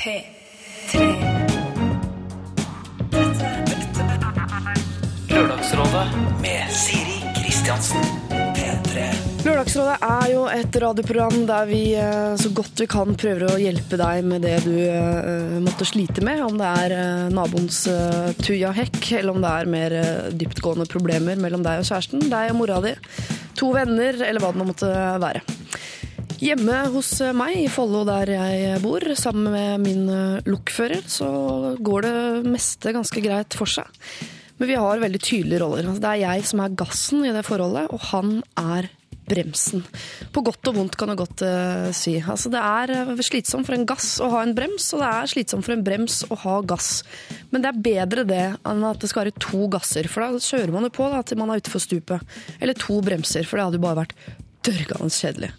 P3. Lørdagsrådet med Siri Kristiansen. P3. Lørdagsrådet er jo et radioprogram der vi eh, så godt vi kan prøver å hjelpe deg med det du eh, måtte slite med. Om det er eh, naboens tujahekk, eller om det er mer dyptgående problemer mellom deg og kjæresten, deg og mora di, to venner, eller hva det nå måtte være. Hjemme hos meg i Follo der jeg bor, sammen med min eh, lokfører, så går det meste ganske greit for seg. Men vi har veldig tydelige roller. Altså, det er jeg som er gassen i det forholdet, og han er bremsen. På godt og vondt kan du godt eh, si. Altså, det er eh, slitsomt for en gass å ha en brems, og det er slitsomt for en brems å ha gass. Men det er bedre det enn at det skal være to gasser, for da kjører man jo på da, til man er utfor stupet. Eller to bremser, for det hadde jo bare vært dørgende kjedelig.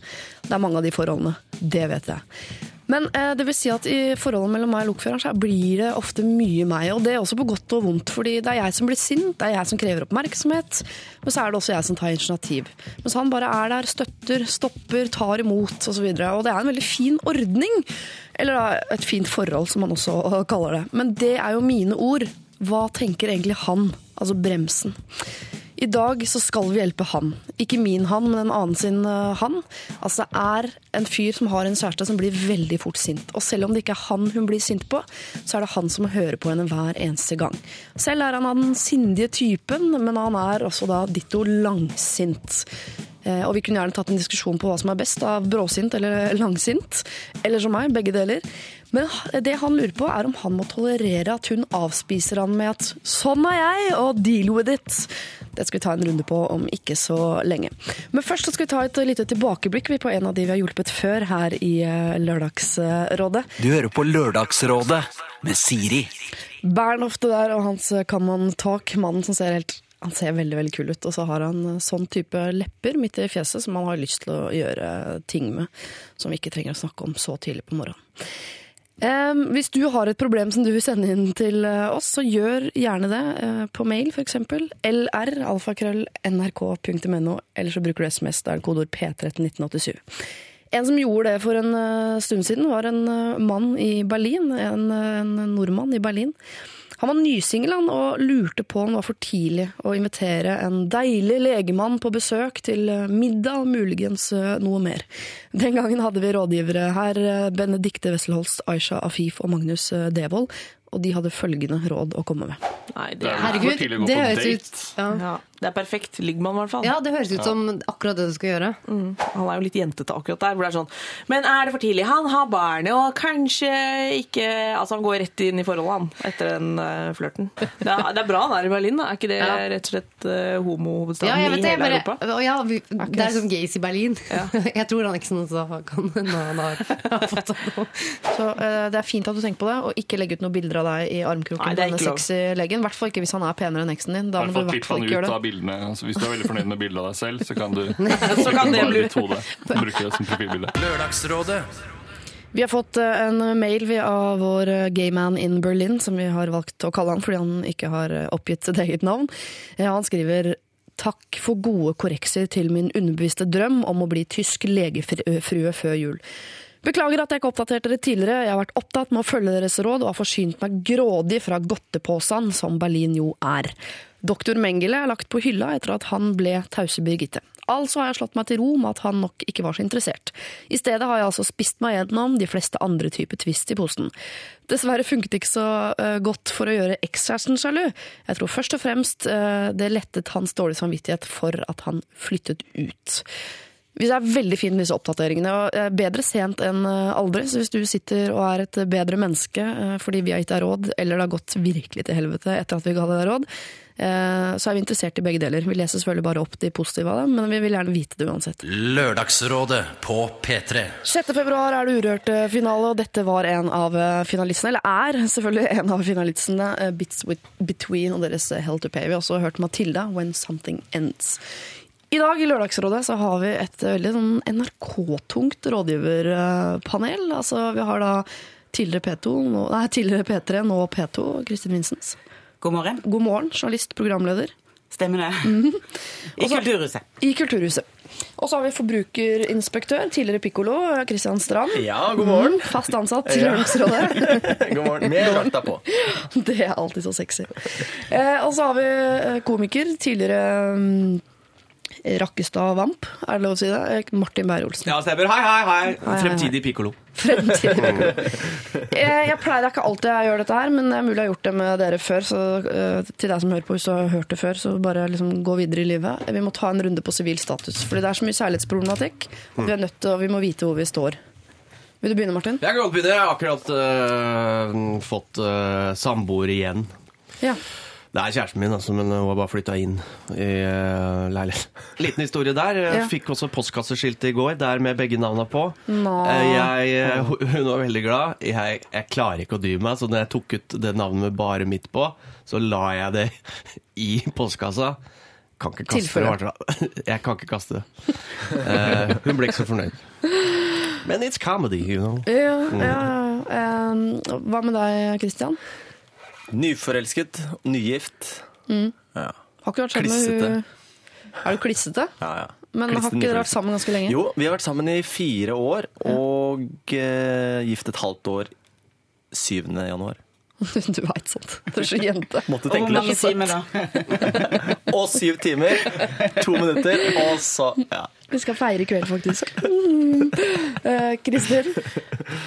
Det er mange av de forholdene. Det vet jeg. Men eh, det vil si at i forholdet mellom meg og lokføreren så blir det ofte mye meg. Og det er også på godt og vondt, fordi det er jeg som blir sint, det er jeg som krever oppmerksomhet. Men så er det også jeg som tar initiativ. Mens han bare er der, støtter, stopper, tar imot osv. Og, så og det er en veldig fin ordning. Eller da, et fint forhold, som man også kaller det. Men det er jo mine ord. Hva tenker egentlig han? Altså bremsen. I dag så skal vi hjelpe han. Ikke min han, men en annen sin uh, han. Altså det er en fyr som har en kjæreste som blir veldig fort sint. Og selv om det ikke er han hun blir sint på, så er det han som hører på henne hver eneste gang. Selv er han av den sindige typen, men han er også da ditto langsint. Eh, og vi kunne gjerne tatt en diskusjon på hva som er best, av bråsint eller langsint. Eller som meg, begge deler. Men det han lurer på, er om han må tolerere at hun avspiser han med at 'sånn er jeg', og 'deal with it'. Det skal vi ta en runde på om ikke så lenge. Men først så skal vi ta et lite tilbakeblikk på en av de vi har hjulpet før her i eh, Lørdagsrådet. Du hører på Lørdagsrådet med Siri. Bernhoft der og hans Common Talk, mannen som ser helt han ser veldig veldig kul ut, og så har han sånn type lepper midt i fjeset som han har lyst til å gjøre ting med, som vi ikke trenger å snakke om så tidlig på morgenen. Eh, hvis du har et problem som du vil sende inn til oss, så gjør gjerne det uh, på mail f.eks. lr.alfakrøll.nrk.no, eller så bruker du SMS, da er det kodeord P131987. En som gjorde det for en stund siden, var en mann i Berlin, en, en nordmann i Berlin. Han var nysingel og lurte på om det var for tidlig å invitere en deilig legemann på besøk til middag, muligens noe mer. Den gangen hadde vi rådgivere her, Benedikte Wesselholst, Aisha Afif og Magnus Devold, og de hadde følgende råd å komme med. Nei, det er er, Herregud, det høres ut ja. ja, det er perfekt. Ligger man, i hvert fall. ja, det høres ut som akkurat det du skal gjøre. Mm. Han er jo litt jentete akkurat der. hvor det er sånn, Men er det for tidlig? Han har barnet, og kanskje ikke Altså, han går rett inn i forholdet, han, etter den uh, flørten. Det, er- det er bra han er i Berlin, da. Er ikke det Ja. rett og slett uh, homohovedstaden Ja, i det. hele Europa? bare, og ja, vi, det er som gays i Berlin. Ja. Jeg tror han ikke sånn så kan når han har, har fått seg noe. Så uh, det er fint at du tenker på det, og ikke legge ut noen bilder av deg i armkroken på det er denne sexy leggen. I hvert fall ikke hvis han er penere enn eksen din. Da må du i hvert fall ikke gjøre det. av bildene. Altså, hvis du er veldig fornøyd med bildet av deg selv, så kan du Så kan det bare bli ditt hode bruke det som profilbilde. Lørdagsrådet Vi har fått eh, en mail av vår eh, gay man in Berlin, som vi har valgt å kalle han fordi han ikke har eh, oppgitt sitt eget navn. Han skriver Takk for gode korrekser til min underbevisste drøm om å bli tysk legefrue før jul. Beklager at jeg ikke oppdaterte dere tidligere. Jeg har vært opptatt med å følge deres råd og har forsynt meg grådig fra godteposen som Berlin jo er. Doktor Mengele er lagt på hylla etter at han ble tause Birgitte. Altså har jeg slått meg til ro med at han nok ikke var så interessert. I stedet har jeg altså spist meg gjennom de fleste andre typer twist i posen. Dessverre funket det ikke så eh, godt for å gjøre ekskjæresten sjalu. Jeg tror først og fremst eh, det lettet hans dårlige samvittighet for at han flyttet ut. Vi er veldig fint med disse oppdateringene, og bedre sent enn eh, aldri. Så hvis du sitter og er et bedre menneske eh, fordi vi har gitt deg råd, eller det har gått virkelig til helvete etter at vi ga deg råd, eh, så er vi interessert i begge deler. Vi leser selvfølgelig bare opp de positive av dem, men vi vil gjerne vite det uansett. Lørdagsrådet på P3. 6. februar er det Urørt-finale, og dette var en av finalistene, eller er selvfølgelig en av finalistene, Bits with, Between og deres Hell to Pay. Vi har også hørt Matilda, When Something Ends. I dag i Lørdagsrådet så har vi et veldig sånn NRK-tungt rådgiverpanel. Altså, vi har da tidligere P2, nå, nei, tidligere P3, nå P2, Kristin Vinsens. God morgen. God morgen, journalist, programleder. Stemmer det. I Kulturhuset. I Kulturhuset. Og så har vi forbrukerinspektør, tidligere pikkolo, Kristian Strand. Ja, god morgen. Fast ansatt til Lørdagsrådet. God morgen. Med vakta på. Det er alltid så sexy. Eh, og så har vi eh, komiker, tidligere mm, Rakkestad Vamp, er det lov å si det? Eh, Martin Beyer-Olsen. Ja, stemmer. Hei, hei, hei. hei. Fremtidig pikkolo. Fremtidig pikkolo. Eh, jeg pleier ikke alltid å gjøre dette her, men det er mulig jeg har gjort det med dere før. Så eh, til deg som hører på, hvis du har hørt det før, så bare liksom gå videre i livet. Vi må ta en runde på sivil status, fordi det er så mye særlighetsproblematikk. at Vi er nødt til, og vi må vite hvor vi står. Vil du begynne, Martin? Jeg kan godt begynne. Jeg har akkurat øh, fått øh, samboer igjen. Ja. Det er kjæresten min, altså, men hun har bare flytta inn i uh, leilighet. Liten historie der. Jeg Ja. fikk også postkasseskilt i går, der med begge navna på. Eh, Jeg, eh, hun var veldig glad. Jeg, jeg klarer ikke å dy meg, så når jeg tok ut det navnet med bare mitt på, så la jeg det i postkassa. Kan ikke kaste Tilfelle. det. Jeg kan ikke kaste det. Uh, hun ble ikke så fornøyd. Men it's comedy, you know. Ja, ja, ja. Eh, hva med deg, Christian? Nyforelsket, nygift. Ja. Har ikke vært sammen med Klissete. hun Er du klissete? Ja, ja. Men har ikke dere vært sammen ganske lenge? Jo, vi har vært sammen i fire år, og ja. gift et halvt år 7. januar. Du veit sånt. Du er så jente. Måtte Og hvor tenke mange timer da? Og syv timer, to minutter, og så Ja. Vi skal feire i kveld, faktisk. Mm. Eh?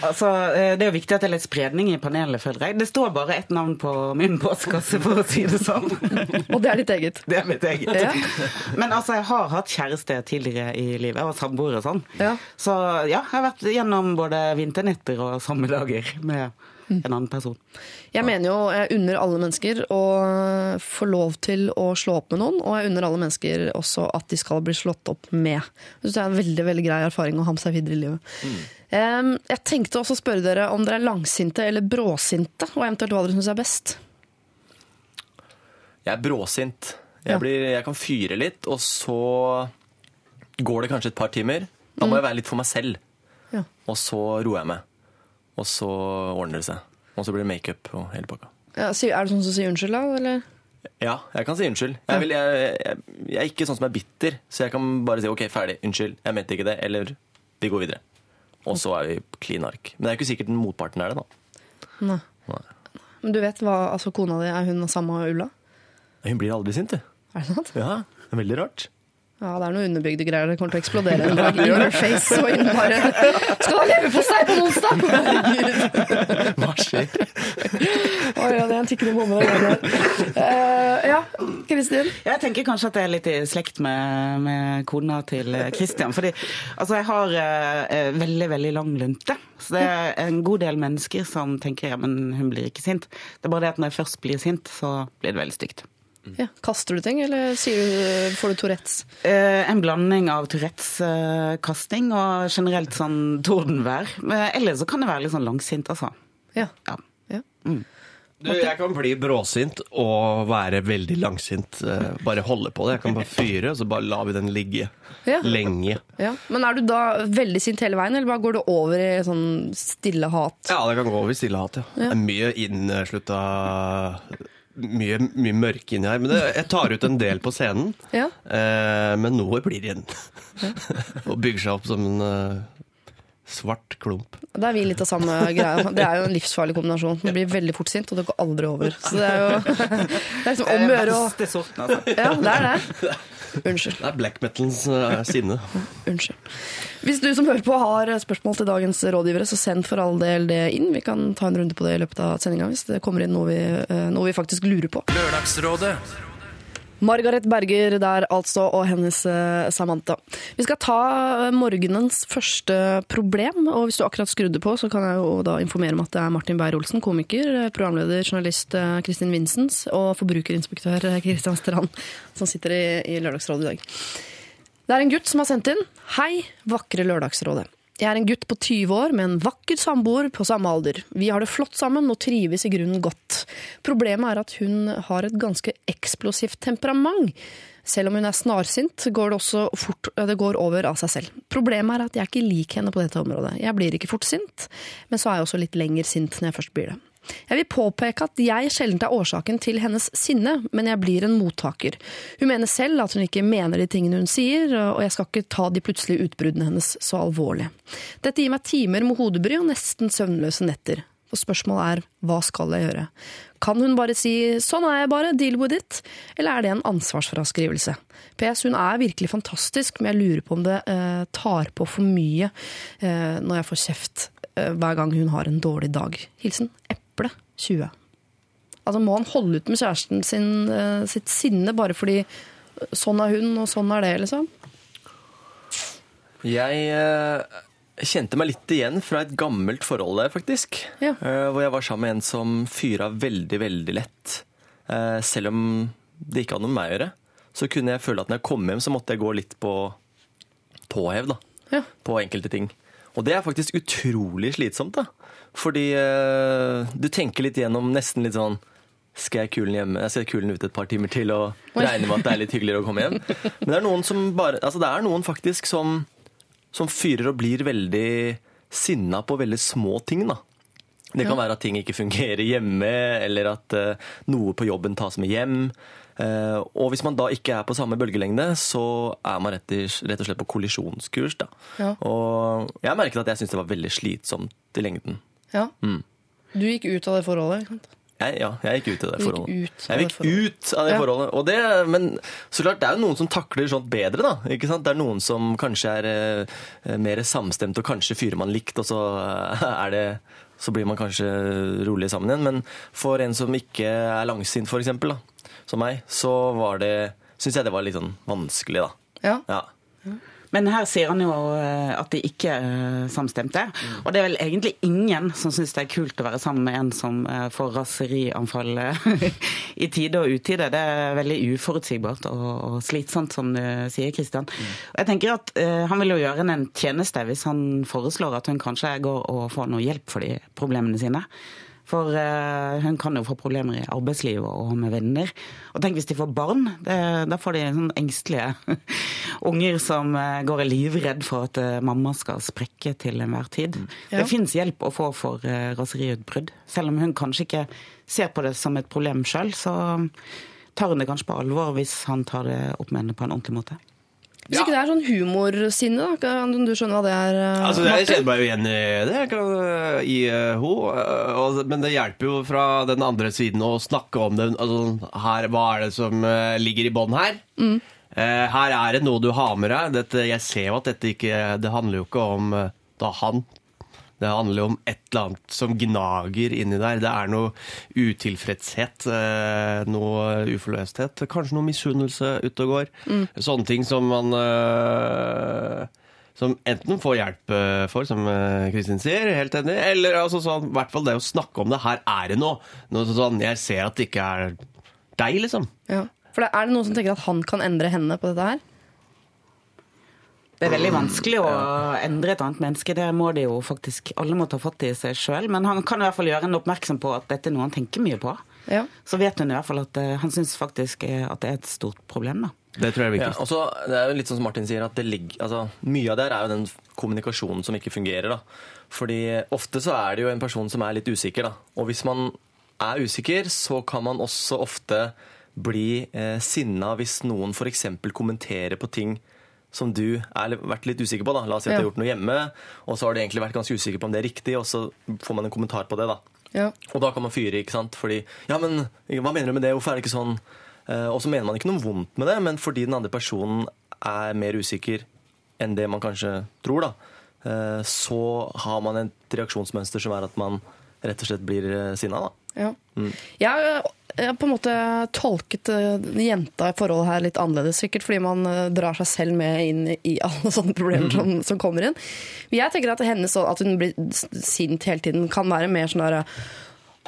Altså, eh, det er jo viktig at det er litt spredning i panelet, føler jeg. Det står bare ett navn på min postkasse, for å si det sånn. Og det er ditt eget. Det er mitt eget. Ja. Men altså, jeg har hatt kjæreste tidligere i livet, og samboer og sånn. Ja. Så ja, jeg har vært gjennom både vinternetter og sommerdager med en annen person. Jeg mener jo jeg unner alle mennesker å få lov til å slå opp med noen, og jeg unner alle mennesker også at de skal bli slått opp med. Jeg synes det er en veldig veldig grei erfaring å ha med seg videre i livet. Mm. jeg tenkte også å spørre dere om dere er langsinte eller bråsinte, og eventuelt hva dere syns er best. Jeg er bråsint. Jeg, blir, jeg kan fyre litt, og så går det kanskje et par timer. Da må jeg være litt for meg selv. Ja. Og så roer jeg meg. Og så ordner det seg. Og så blir det makeup og hele pakka. Ja, er det sånn som sier unnskyld, da? Eller? Ja, jeg kan si unnskyld. Jeg, vil, jeg, jeg, jeg er ikke sånn som er bitter, så jeg kan bare si OK, ferdig, unnskyld, jeg mente ikke det, eller vi går videre. Og så er vi clean ark. Men det er ikke sikkert den motparten er det, da. Nei. Nei. Men du vet hva, altså kona di, er hun samme Ulla? Hun blir aldri sint, du. Er det sant? Ja, det er veldig rart. Ja, det er noen underbygde greier. Det kommer til å eksplodere en dag. In your face og bare, Skal ha leverpostei på onsdag! Herregud. Hva skjer? Oi, ja, det er en tikkende bombe. Eh, ja, Kristin. Jeg tenker kanskje at det er litt i slekt med, med kona til Kristian. Fordi altså, jeg har uh, veldig, veldig lang lunte. Så det er en god del mennesker som tenker ja, men hun blir ikke sint. Det er bare det at når jeg først blir sint, så blir det veldig stygt. Ja, kaster du ting, eller sier du, får du Tourettes? Eh, en blanding av Tourettes-kasting og generelt sånn tordenvær. Eller så kan det være litt sånn langsint, altså. Ja. Ja. ja. Du, jeg kan bli bråsint og være veldig langsint. Eh, Bare holde på det. Jeg kan bare fyre, og så bare lar vi den ligge Ja. lenge. ja. Men er du da veldig sint hele veien, eller bare går det over i sånn stille hat? Ja, det kan gå over i stille hat, ja. ja. Det er mye innslutta mye, mye mørke inni her. Men det, jeg tar ut en del på scenen. Ja. Eh, men noe blir igjen. og bygger seg opp som en eh, svart klump. Da er vi litt av samme greia. Det er jo en livsfarlig kombinasjon. Man blir veldig fort sint, og det går aldri over. Så det er jo det er liksom om å gjøre å sorten, altså. Ja, det er det. Unnskyld. Det er black metals uh, sinne. Unnskyld. Hvis du som hører på har spørsmål til dagens rådgivere, så send for all del det inn. Vi kan ta en runde på det i løpet av sendinga hvis det kommer inn noe vi, eh, noe vi faktisk lurer på. Lørdagsrådet. Margaret Berger der altså, og hennes eh, Samantha. Vi skal ta eh, morgenens første problem, og hvis du akkurat skrudde på, så kan jeg jo da informere om at det er Martin Beyer-Olsen, komiker, eh, programleder, journalist Kristin Vinsens og forbrukerinspektør Kristian Strand, som sitter i, i Lørdagsrådet i dag. Det er en gutt som har sendt inn. Hei, vakre Lørdagsrådet. Jeg er en gutt på 20 år med en vakker samboer på samme alder. Vi har det flott sammen og trives i grunnen godt. Problemet er at hun har et ganske eksplosivt temperament. Selv om hun er snarsint, går det også fort det går over av seg selv. Problemet er at jeg er ikke lik henne på dette området. Jeg blir ikke fort sint, men så er jeg også litt lenger sint når jeg først blir det. Jeg vil påpeke at jeg sjelden er årsaken til hennes sinne, men jeg blir en mottaker. Hun mener selv at hun ikke mener de tingene hun sier, og jeg skal ikke ta de plutselige utbruddene hennes så alvorlig. Dette gir meg timer med hodebry og nesten søvnløse netter. Og spørsmålet er hva skal jeg gjøre? Kan hun bare si 'sånn er jeg bare, deal with it', eller er det en ansvarsfraskrivelse? PS, hun er virkelig fantastisk, men jeg lurer på om det eh, tar på for mye eh, når jeg får kjeft eh, hver gang hun har en dårlig dag. Hilsen Eple 20. Altså Må han holde ut med kjæresten sin eh, sitt sinne bare fordi eh, sånn er hun, og sånn er det, liksom? Jeg eh, kjente meg litt igjen fra et gammelt forhold der, faktisk. Ja. Eh, hvor jeg var sammen med en som fyra veldig, veldig lett. Eh, selv om det ikke hadde noe med meg å gjøre. Så kunne jeg føle at når jeg kom hjem, så måtte jeg gå litt på påhev da, Ja. på enkelte ting. Og det er faktisk utrolig slitsomt, da. Fordi uh, du tenker litt gjennom nesten litt sånn skal jeg kulen hjemme? Jeg skal kulen ute et par timer til og regne med at det er litt hyggeligere å komme hjem. Men det er noen som bare Altså det er noen faktisk som, som fyrer og blir veldig sinna på veldig små ting, da. Det kan være at ting ikke fungerer hjemme, eller at uh, noe på jobben tas med hjem. Uh, og hvis man da ikke er på samme bølgelengde, så er man rett, i, rett og slett på kollisjonskurs. Da. Ja. Og jeg merket at jeg syntes det var veldig slitsomt i lengden. Ja. Mm. Du gikk ut av det forholdet? ikke sant? Jeg, ja, jeg gikk ut av det Du gikk forholdet. ut av jeg det gikk forholdet. ut av det Ja. forholdet. Og det, men så klart, det er jo noen som takler sånt bedre, da. Ikke sant? Det er noen som kanskje er eh, mer samstemt, og kanskje fyrer man likt, og så eh, er det så blir man kanskje rolig sammen igjen. Men for en som ikke er langsint, for eksempel, da, som meg, så var det Syns jeg det var litt sånn vanskelig, da. Ja. Ja. Men her sier han jo eh, at de ikke er samstemte. Og det er vel egentlig ingen som syns det er kult å være sammen med en som eh, får raserianfall eh, i tide og utide. Det er veldig uforutsigbart og, slitsomt, som du sier, Kristian. Jeg tenker at eh, Han vil jo gjøre henne en tjeneste hvis han foreslår at hun kanskje går og får noe hjelp for de problemene sine. For uh, hun kan jo få problemer i arbeidslivet og med venner. Og tenk hvis de får barn. Det, da får de sånn engstelige unger som uh, går livredd for at uh, mamma skal sprekke til enhver tid. Ja. Det fins hjelp å få for raseriutbrudd. Selv om hun kanskje ikke ser på det som et problem sjøl, så tar hun det kanskje på alvor hvis han tar det opp med henne på en ordentlig måte. Hvis ikke det er sånn humorsinne, da, kan du skjønne hva det er? eh, Altså, jeg kjenner meg jo igjen i det, kan, øh, i uh, ho, men det hjelper jo fra den andre siden å snakke om det. Altså, her, hva er det som ligger i bånn her? Eh, her er det noe du har med deg. Dette, jeg ser jo at dette ikke Det handler jo ikke om da han. Det handler jo om et eller annet som gnager inni der. Det er noe utilfredshet, eh, noe uforløsthet. Kanskje noe misunnelse ute og går. Sånne ting som man eh, som enten får hjelp eh, for, som Kristin sier, helt enig, eller altså sånn, i hvert fall det å snakke om det. Her er det noe. noe sånn, jeg ser at det ikke er deg, liksom. Ja. For Er det noen som tenker at han kan endre henne på dette her? Det er veldig vanskelig å endre et annet menneske. Det må de jo faktisk Alle må ta fatt i seg sjøl. Men han kan i hvert fall gjøre en oppmerksom på at dette er noe han tenker mye på. Ja. Så vet hun i hvert fall at eh, han syns faktisk eh, at det er et stort problem, da. Det tror jeg er Ja, viktigst. og så, det er jo litt sånn som Martin sier, at det ligger, altså, mye av det her er jo den kommunikasjonen som ikke fungerer. da. Fordi ofte så er det jo en person som er litt usikker. da. Og hvis man er usikker, så kan man også ofte bli eh, sinna hvis noen f.eks. kommenterer på ting som du har vært litt usikker på. da. La oss si at du har gjort noe hjemme, og så har du egentlig vært ganske usikker på om det er riktig, og så får man en kommentar på det. da. Ja. Og da kan man fyre, ikke sant? Fordi Ja, men hva mener du med det? Hvorfor er det ikke sånn? Eh, og så mener man ikke noe vondt med det, men fordi den andre personen er mer usikker enn det man kanskje tror, da, eh, så har man et reaksjonsmønster som er at man rett og slett blir eh, sinna, da. Ja. Jeg, jeg på en måte tolket uh, jenta i forholdet her litt annerledes, sikkert fordi man eh, drar seg selv med inn i alle sånne problemer som, som kommer inn. Jeg tenker at, henne så, at hun blir sint hele tiden, kan være mer sånn derre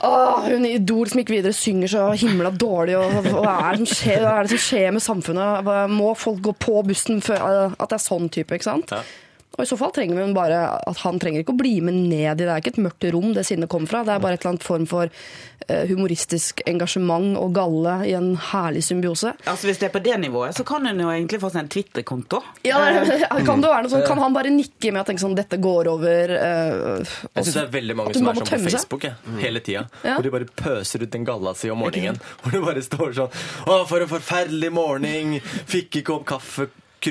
Åh, hun i Idol som gikk videre synger så himla dårlig, og hva er det som skjer, hva er det som skjer med samfunnet? Må folk gå på bussen før eh, At det er sånn type, ikke sant? Ja. Og i så fall trenger vi bare at han trenger ikke å bli med ned i det. er ikke et mørkt rom det sinnet kommer fra. Det er bare et eller annet form for eh, humoristisk engasjement og galle i en herlig symbiose. Altså Hvis det er på det nivået, så kan hun jo egentlig få seg en Twitter-konto. Ja, kan det være noe sånn, kan han bare nikke med og tenke sånn dette går over? Uh, Jeg synes det er veldig mange som er sånn på. Facebook jeg, hele tida. Ja. Hvor de bare pøser ut den galla si om morgenen. Hvor det bare står sånn Å, for en forferdelig morgen! Fikk ikke opp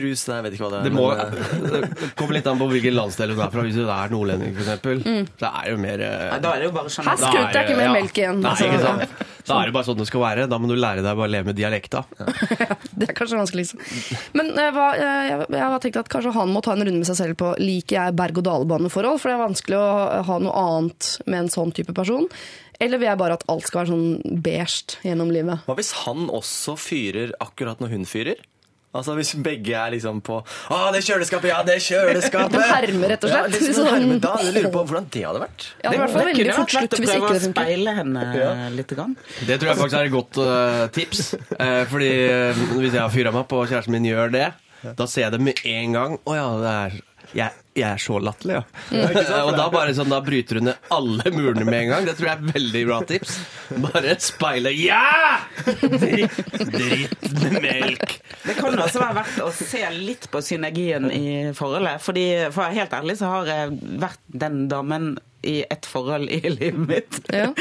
Nei, jeg vet ikke hva det er. Det må men, eh, det kommer litt an på hvilken landsdel hun er fra. Hvis hun er nordlending, f.eks., så er jo mer nei, da er det jo bare Her sjenerøst. da skutt, det er ikke mer ja. melk igjen. Nei, altså. ikke sant? Da er det bare sånn det skal være. Da må du lære deg bare å leve med dialekta. Det er kanskje vanskelig. Men eh, hva, eh, jeg, jeg har tenkt at kanskje han må ta en runde med seg selv på liker jeg berg-og-dal-baneforhold, for det er vanskelig å ha noe annet med en sånn type person. Eller vil jeg bare at alt skal være sånn beige gjennom livet? Hva hvis han også fyrer akkurat når hun fyrer? Altså Hvis begge er liksom på Å, det kjøleskapet! Ja, det kjøleskapet! Det hermer, rett og slett. Ja, liksom, Sånn- da, jeg lurer på hvordan det hadde vært. Ja, det det, hvert Det kunne vært lett å prøve å det speile henne litt. Grann. Det tror jeg faktisk er et godt uh, tips. Uh, fordi uh, hvis jeg har fyra meg på og kjæresten min gjør det, da ser jeg det med en gang. Å ja, det er jeg, jeg er så latterlig, ja. og da bare sånn, da bryter hun ned alle murene med en gang. Det tror jeg er veldig bra tips. Bare speile Ja! Dritt, dritt med melk. Det kan også være verdt å se litt på synergien i forholdet. Fordi, for å være helt ærlig så har jeg vært den damen i ett forhold i livet mitt. Ja.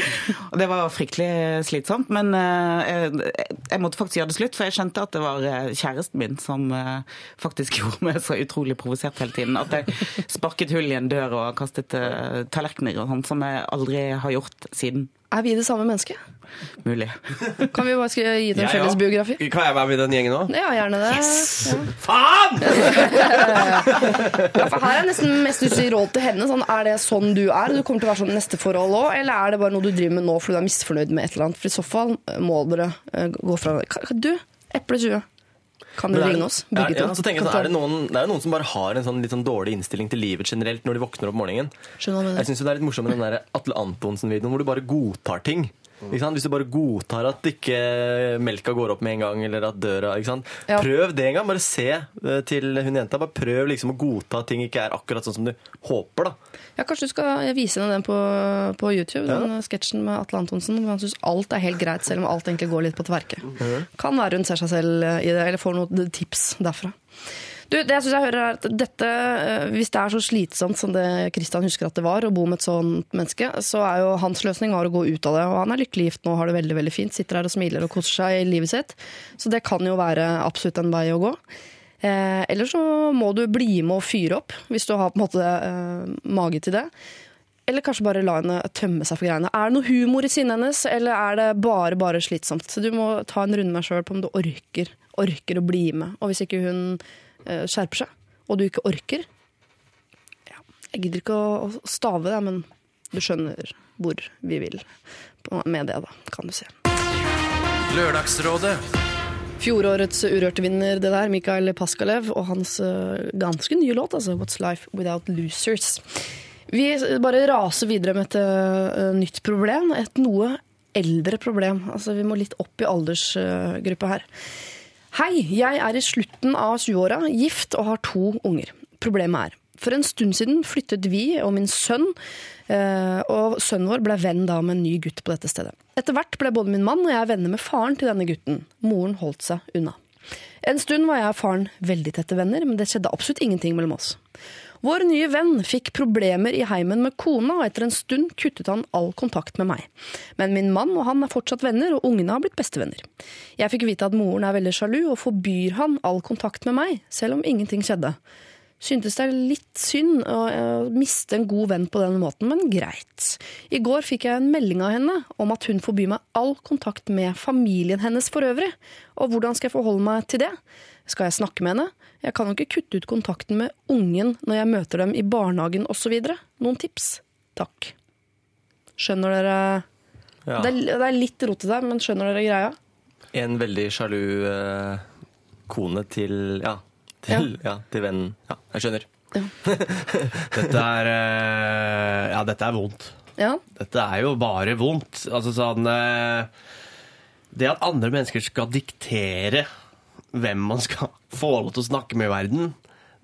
Og det var fryktelig slitsomt, men eh, jeg, jeg måtte faktisk gjøre det slutt, for jeg skjønte at det var eh, kjæresten min som eh, faktisk gjorde meg så utrolig provosert hele tiden. At jeg sparket hull i en dør og kastet tallerkener og sånt, som jeg aldri har gjort siden. Er vi det samme mennesket? Mulig. Kan vi bare skal gi det en felles biografi? Kan jeg være med i den gjengen òg? Ja, gjerne det. Yes! Faen! Ja, for her er nesten mest lyst i råd til henne. Sånn, er det sånn du er? Du kommer til å være sånn i neste forhold òg? Eller er det bare noe du driver med nå fordi du er misfornøyd med et eller annet? For i så fall må dere eh, gå fra Du, Eple 20. Kan du er- ringe oss? Begge ja, to. sånn, er det, noen, det er noen som bare har en sånn, litt sånn dårlig innstilling til livet generelt når de våkner opp om morgenen. Jeg syns det er litt morsomt med den der Atle Antonsen-videoen hvor du bare godtar ting. Hvis du bare godtar at ikke melka går opp med en gang, eller at døra? Ja. Prøv det en gang. Bare se eh, til hun jenta. Bare prøv liksom å godta at ting ikke er akkurat sånn som du håper. da. Ja, kanskje du skal vise henne den på, på YouTube, den sketsjen med Atle Antonsen. Hvor han syns alt er helt greit, selv om alt egentlig går litt på tverke. Kan være hun ser seg selv i det, eller får noen tips derfra. Du, det jeg synes jeg hører er at dette, eh, Hvis det er så slitsomt som det Kristian husker at det var, å bo med et sånt menneske, så er jo hans løsning var å gå ut av det. Og han er lykkelig gift nå, har det veldig veldig fint, sitter her og smiler og koser seg i livet sitt. Så det kan jo være absolutt en vei å gå. Eh, eller så må du bli med og fyre opp, hvis du har på en måte eh, mage til det. Eller kanskje bare la henne tømme seg for greiene. Er det noe humor i sinnet hennes, eller er det bare bare slitsomt? Så du må ta en runde med deg sjøl på om du orker, orker å bli med. Og hvis ikke hun skjerper seg, og du ikke orker ja, Jeg gidder ikke å, å stave det, men du skjønner hvor vi vil med det, da, kan du si. Lørdagsrådet Fjorårets Urørte-vinner, det der, Mikael Paskalev, og hans eh, ganske nye låt, altså What's Life Without Losers. Vi bare raser videre med et eh, nytt problem, et noe eldre problem. Altså, vi må litt opp i aldersgruppa her. Hei, jeg er i slutten av 20-åra, gift og har to unger. Problemet er, for en stund siden flyttet vi og min sønn, eh, og sønnen vår ble venn da med en ny gutt på dette stedet. Etter hvert ble både min mann og jeg venner med faren til denne gutten. Moren holdt seg unna. En stund var jeg og faren veldig tette venner, men det skjedde absolutt ingenting mellom oss. Vår nye venn fikk problemer i heimen med kona, og etter en stund kuttet han all kontakt med meg. Men min mann og han er fortsatt venner, og ungene har blitt bestevenner. Jeg fikk vite at moren er veldig sjalu, og forbyr han all kontakt med meg, selv om ingenting skjedde. Syntes det er litt synd å eh, miste en god venn på den måten, men greit. I går fikk jeg en melding av henne om at hun forbyr meg all kontakt med familien hennes for øvrig. Og hvordan skal jeg forholde meg til det? Skal jeg snakke med henne? Jeg kan jo ikke kutte ut kontakten med ungen når jeg møter dem i barnehagen osv. Noen tips? Takk. Skjønner dere Ja. det, er, det er litt rotete der, men skjønner dere greia? En veldig sjalu eh, kone til Ja, til, ja. til vennen. Ja, jeg skjønner. Dette er eh, Ja, dette er vondt. Ja, Dette er jo bare vondt. Altså sånn eh, Det at andre mennesker skal diktere hvem man skal få lov til å snakke med i verden,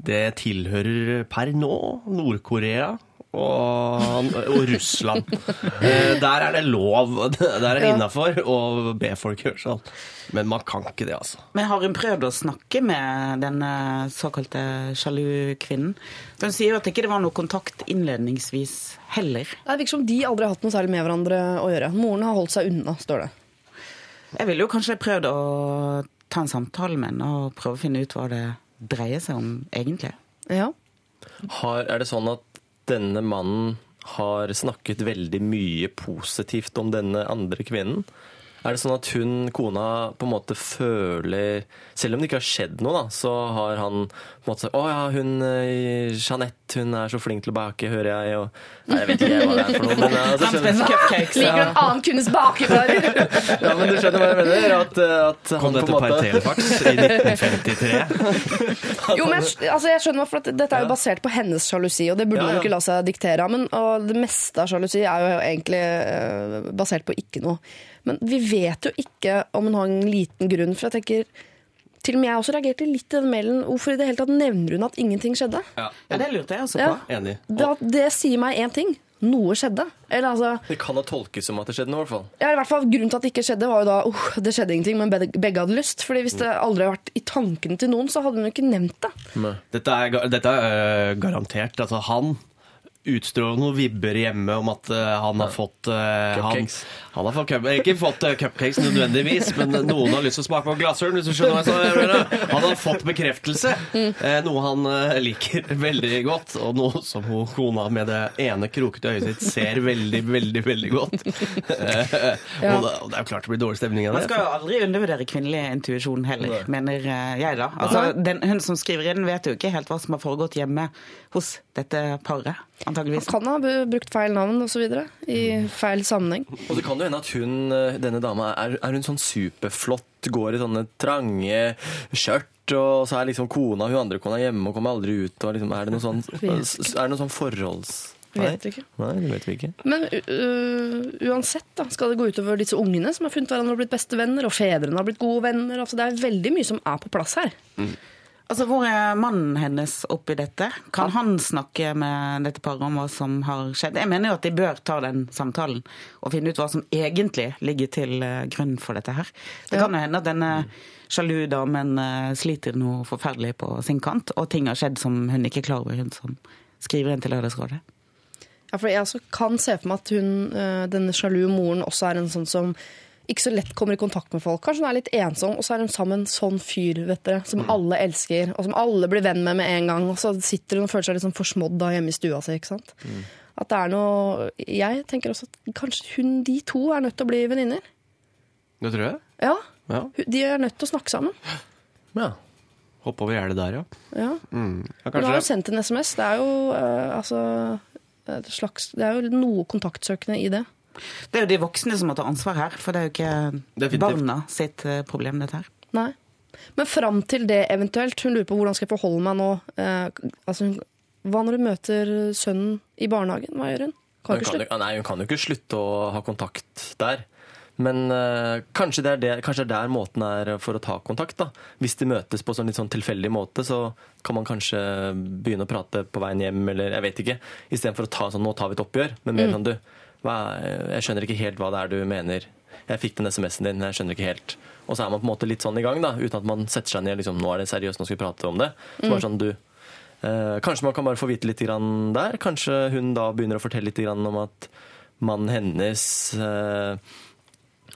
det tilhører per nå Nord-Korea og, og Russland. Eh, Der er det lov, der er det innafor å be folk gjøre sånn. Men man kan ikke det, altså. Men har hun prøvd å snakke med den såkalte sjalu kvinnen? Hun sier jo at det ikke var noe kontakt innledningsvis heller. Det virker som de aldri har hatt noe særlig med hverandre å gjøre. Moren har holdt seg unna, står det. Jeg ville jo kanskje prøvd å ta en samtale med henne og prøve å finne ut hva det dreier seg om egentlig. Ja. Har, er det sånn at denne mannen har snakket veldig mye positivt om denne andre kvinnen? Er det sånn at hun, kona, på en måte føler Selv om det ikke har skjedd noe, da, så har han på en måte sagt 'Å ja, hun eh, Jeanette, hun er så flink til å bake, hører jeg', og Nei, jeg vet ikke hva det er for noe, men altså, cupcakes. Liker du en annen kundes bakevarer? ja, men du skjønner hva jeg mener? At, at Kom dette på en per måte telefax i 1953? Jo, men jeg, altså, jeg skjønner for at Dette er jo basert på hennes sjalusi, og det burde Ja, man jo ikke la seg diktere av. Men og det meste av sjalusi er jo egentlig eh, basert på ikke noe. Men vi vet jo ikke om hun har en liten grunn, for jeg tenker til og med jeg også reagerte litt i den mailen. Hvorfor i det hele tatt nevner hun at ingenting skjedde? Ja, det lurte jeg også Ja. på. Enig. Da, det sier meg én ting. Noe skjedde. Eller altså, Det kan da tolkes som at det skjedde noe, i hvert fall. ja, i hvert fall Grunnen til at det ikke skjedde, var jo da oh, det skjedde ingenting, men begge, hadde lyst. Fordi Hvis det aldri hadde vært i tankene til noen, så hadde hun jo ikke nevnt det. Dette er, dette er øh, garantert. Altså, han utstråler noen vibber hjemme om at øh, han har fått han, Cupcakes. han har fått cup, Ikke fått øh, cupcakes nødvendigvis, men noen har lyst til å smake på glasshøren, Hvis du skjønner hva jeg mener. Han har fått bekreftelse, eh, noe han liker veldig godt. Og noe som hun, kona med det ene krokete øyet sitt ser veldig, veldig veldig godt. Eh, Ja. og, det, og det er jo klart det blir dårlig stemning av det. Man skal jo aldri undervurdere kvinnelig intuisjon heller, mener eh, jeg da. Altså, den, hun som skriver inn vet jo ikke helt hva som har foregått hjemme hos dette paret, antageligvis. Han Kan ha brukt feil navn osv. i feil sammenheng. Og det kan jo hende at hun, eh, denne dama er, er hun sånn superflott, går i sånne trange skjørt, og så er liksom kona, hun andre kona hjemme og kommer aldri ut. Og liksom, er det noe sånn, er det noe sånn forholds... Vet ikke. Nei, det vet vi ikke. Men uh, uansett da, skal det gå utover disse ungene som har funnet hverandre og blitt bestevenner, og fedrene har blitt gode venner. Altså, det er veldig mye som er på plass her. Altså, Hvor er mannen hennes oppi dette? Kan han snakke med dette paret om hva som har skjedd? Jeg mener jo at de bør ta den samtalen og finne ut hva som egentlig ligger til eh, grunn for dette her. Det kan jo hende at denne sjalu damen eh, sliter noe forferdelig på sin kant, og ting har skjedd som hun ikke er klar over, hun som skriver inn til Lørdagsrådet. Ja, for jeg kan se for meg at hun, uh, denne sjalu moren også er en sånn som ikke så lett kommer i kontakt med folk. Kanskje hun er litt ensom, og så er hun sammen en sånn fyr vet dere, som alle elsker, og som alle blir venn med med en gang. Og så sitter hun og føler seg litt sånn forsmådd da hjemme i stua si. ikke sant? At det er noe Jeg tenker også at kanskje hun, de to er nødt til å bli venninner. Det tror jeg. Ja, Ja. De er nødt til å snakke sammen. Ja. Hoppe over gjerdet der, ja. Ja. Mm. ja Hun har jo sendt en SMS. Det er jo eh, altså et slags, Det er jo noe kontaktsøkende i det. Det er jo de voksne som må ta ansvar her, for det er jo ikke Definitivt. barna sitt eh, problem, dette her. Nei. Men fram til det eventuelt, hun lurer på hvordan skal jeg forholde meg nå. Eh, altså, hva når hun møter sønnen i barnehagen? Hva gjør hun? Kan Hun ikke kan, nei, hun kan jo ikke slutte å ha kontakt der. Men øh, kanskje, det er det, kanskje det er der måten er for å ta kontakt. da. Hvis de møtes på sånn litt sånn tilfeldig måte, så kan man kanskje begynne å prate på veien hjem, eller jeg vet ikke. Istedenfor å ta sånn 'nå tar vi et oppgjør', men mer sånn du, jeg skjønner ikke helt hva det er du mener. Jeg fikk den SMS-en din, jeg skjønner ikke helt. Og så er man på en måte litt sånn i gang, da, uten at man setter seg ned liksom, 'nå er det seriøst, nå skal vi prate om det'. Så bare sånn, du, Eh, kanskje man kan bare få vite litt grann der. Kanskje hun da begynner å fortelle litt grann om at mannen hennes eh,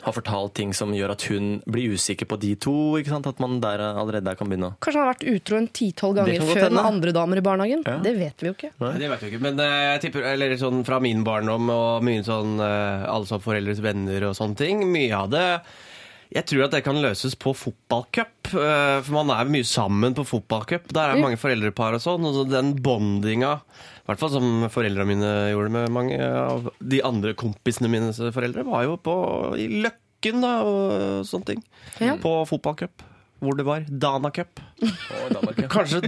har fortalt ting som gjør at hun blir usikker på de to. ikke sant? At man der allerede der kan begynne å Kanskje han har vært utro en ti-tolv ganger før med andre damer i barnehagen. Ja. Det vet vi jo ikke. Nei, det vet vi ikke, men eh, jeg tipper, eller sånn fra min barndom og mye sånn eh, alle som foreldres venner og sånne ting, mye av det jeg tror at det kan løses på fotballcup, eh, for man er mye sammen på fotballcup. Der er mange foreldrepar og sånn, og så den bondinga, i hvert fall som foreldrene mine gjorde med mange av de andre kompisene mine foreldre, var jo på, i Løkken da, og sånne ting. Ja. På fotballcup. Hvor det var Dana Cup. Ja. Kanskje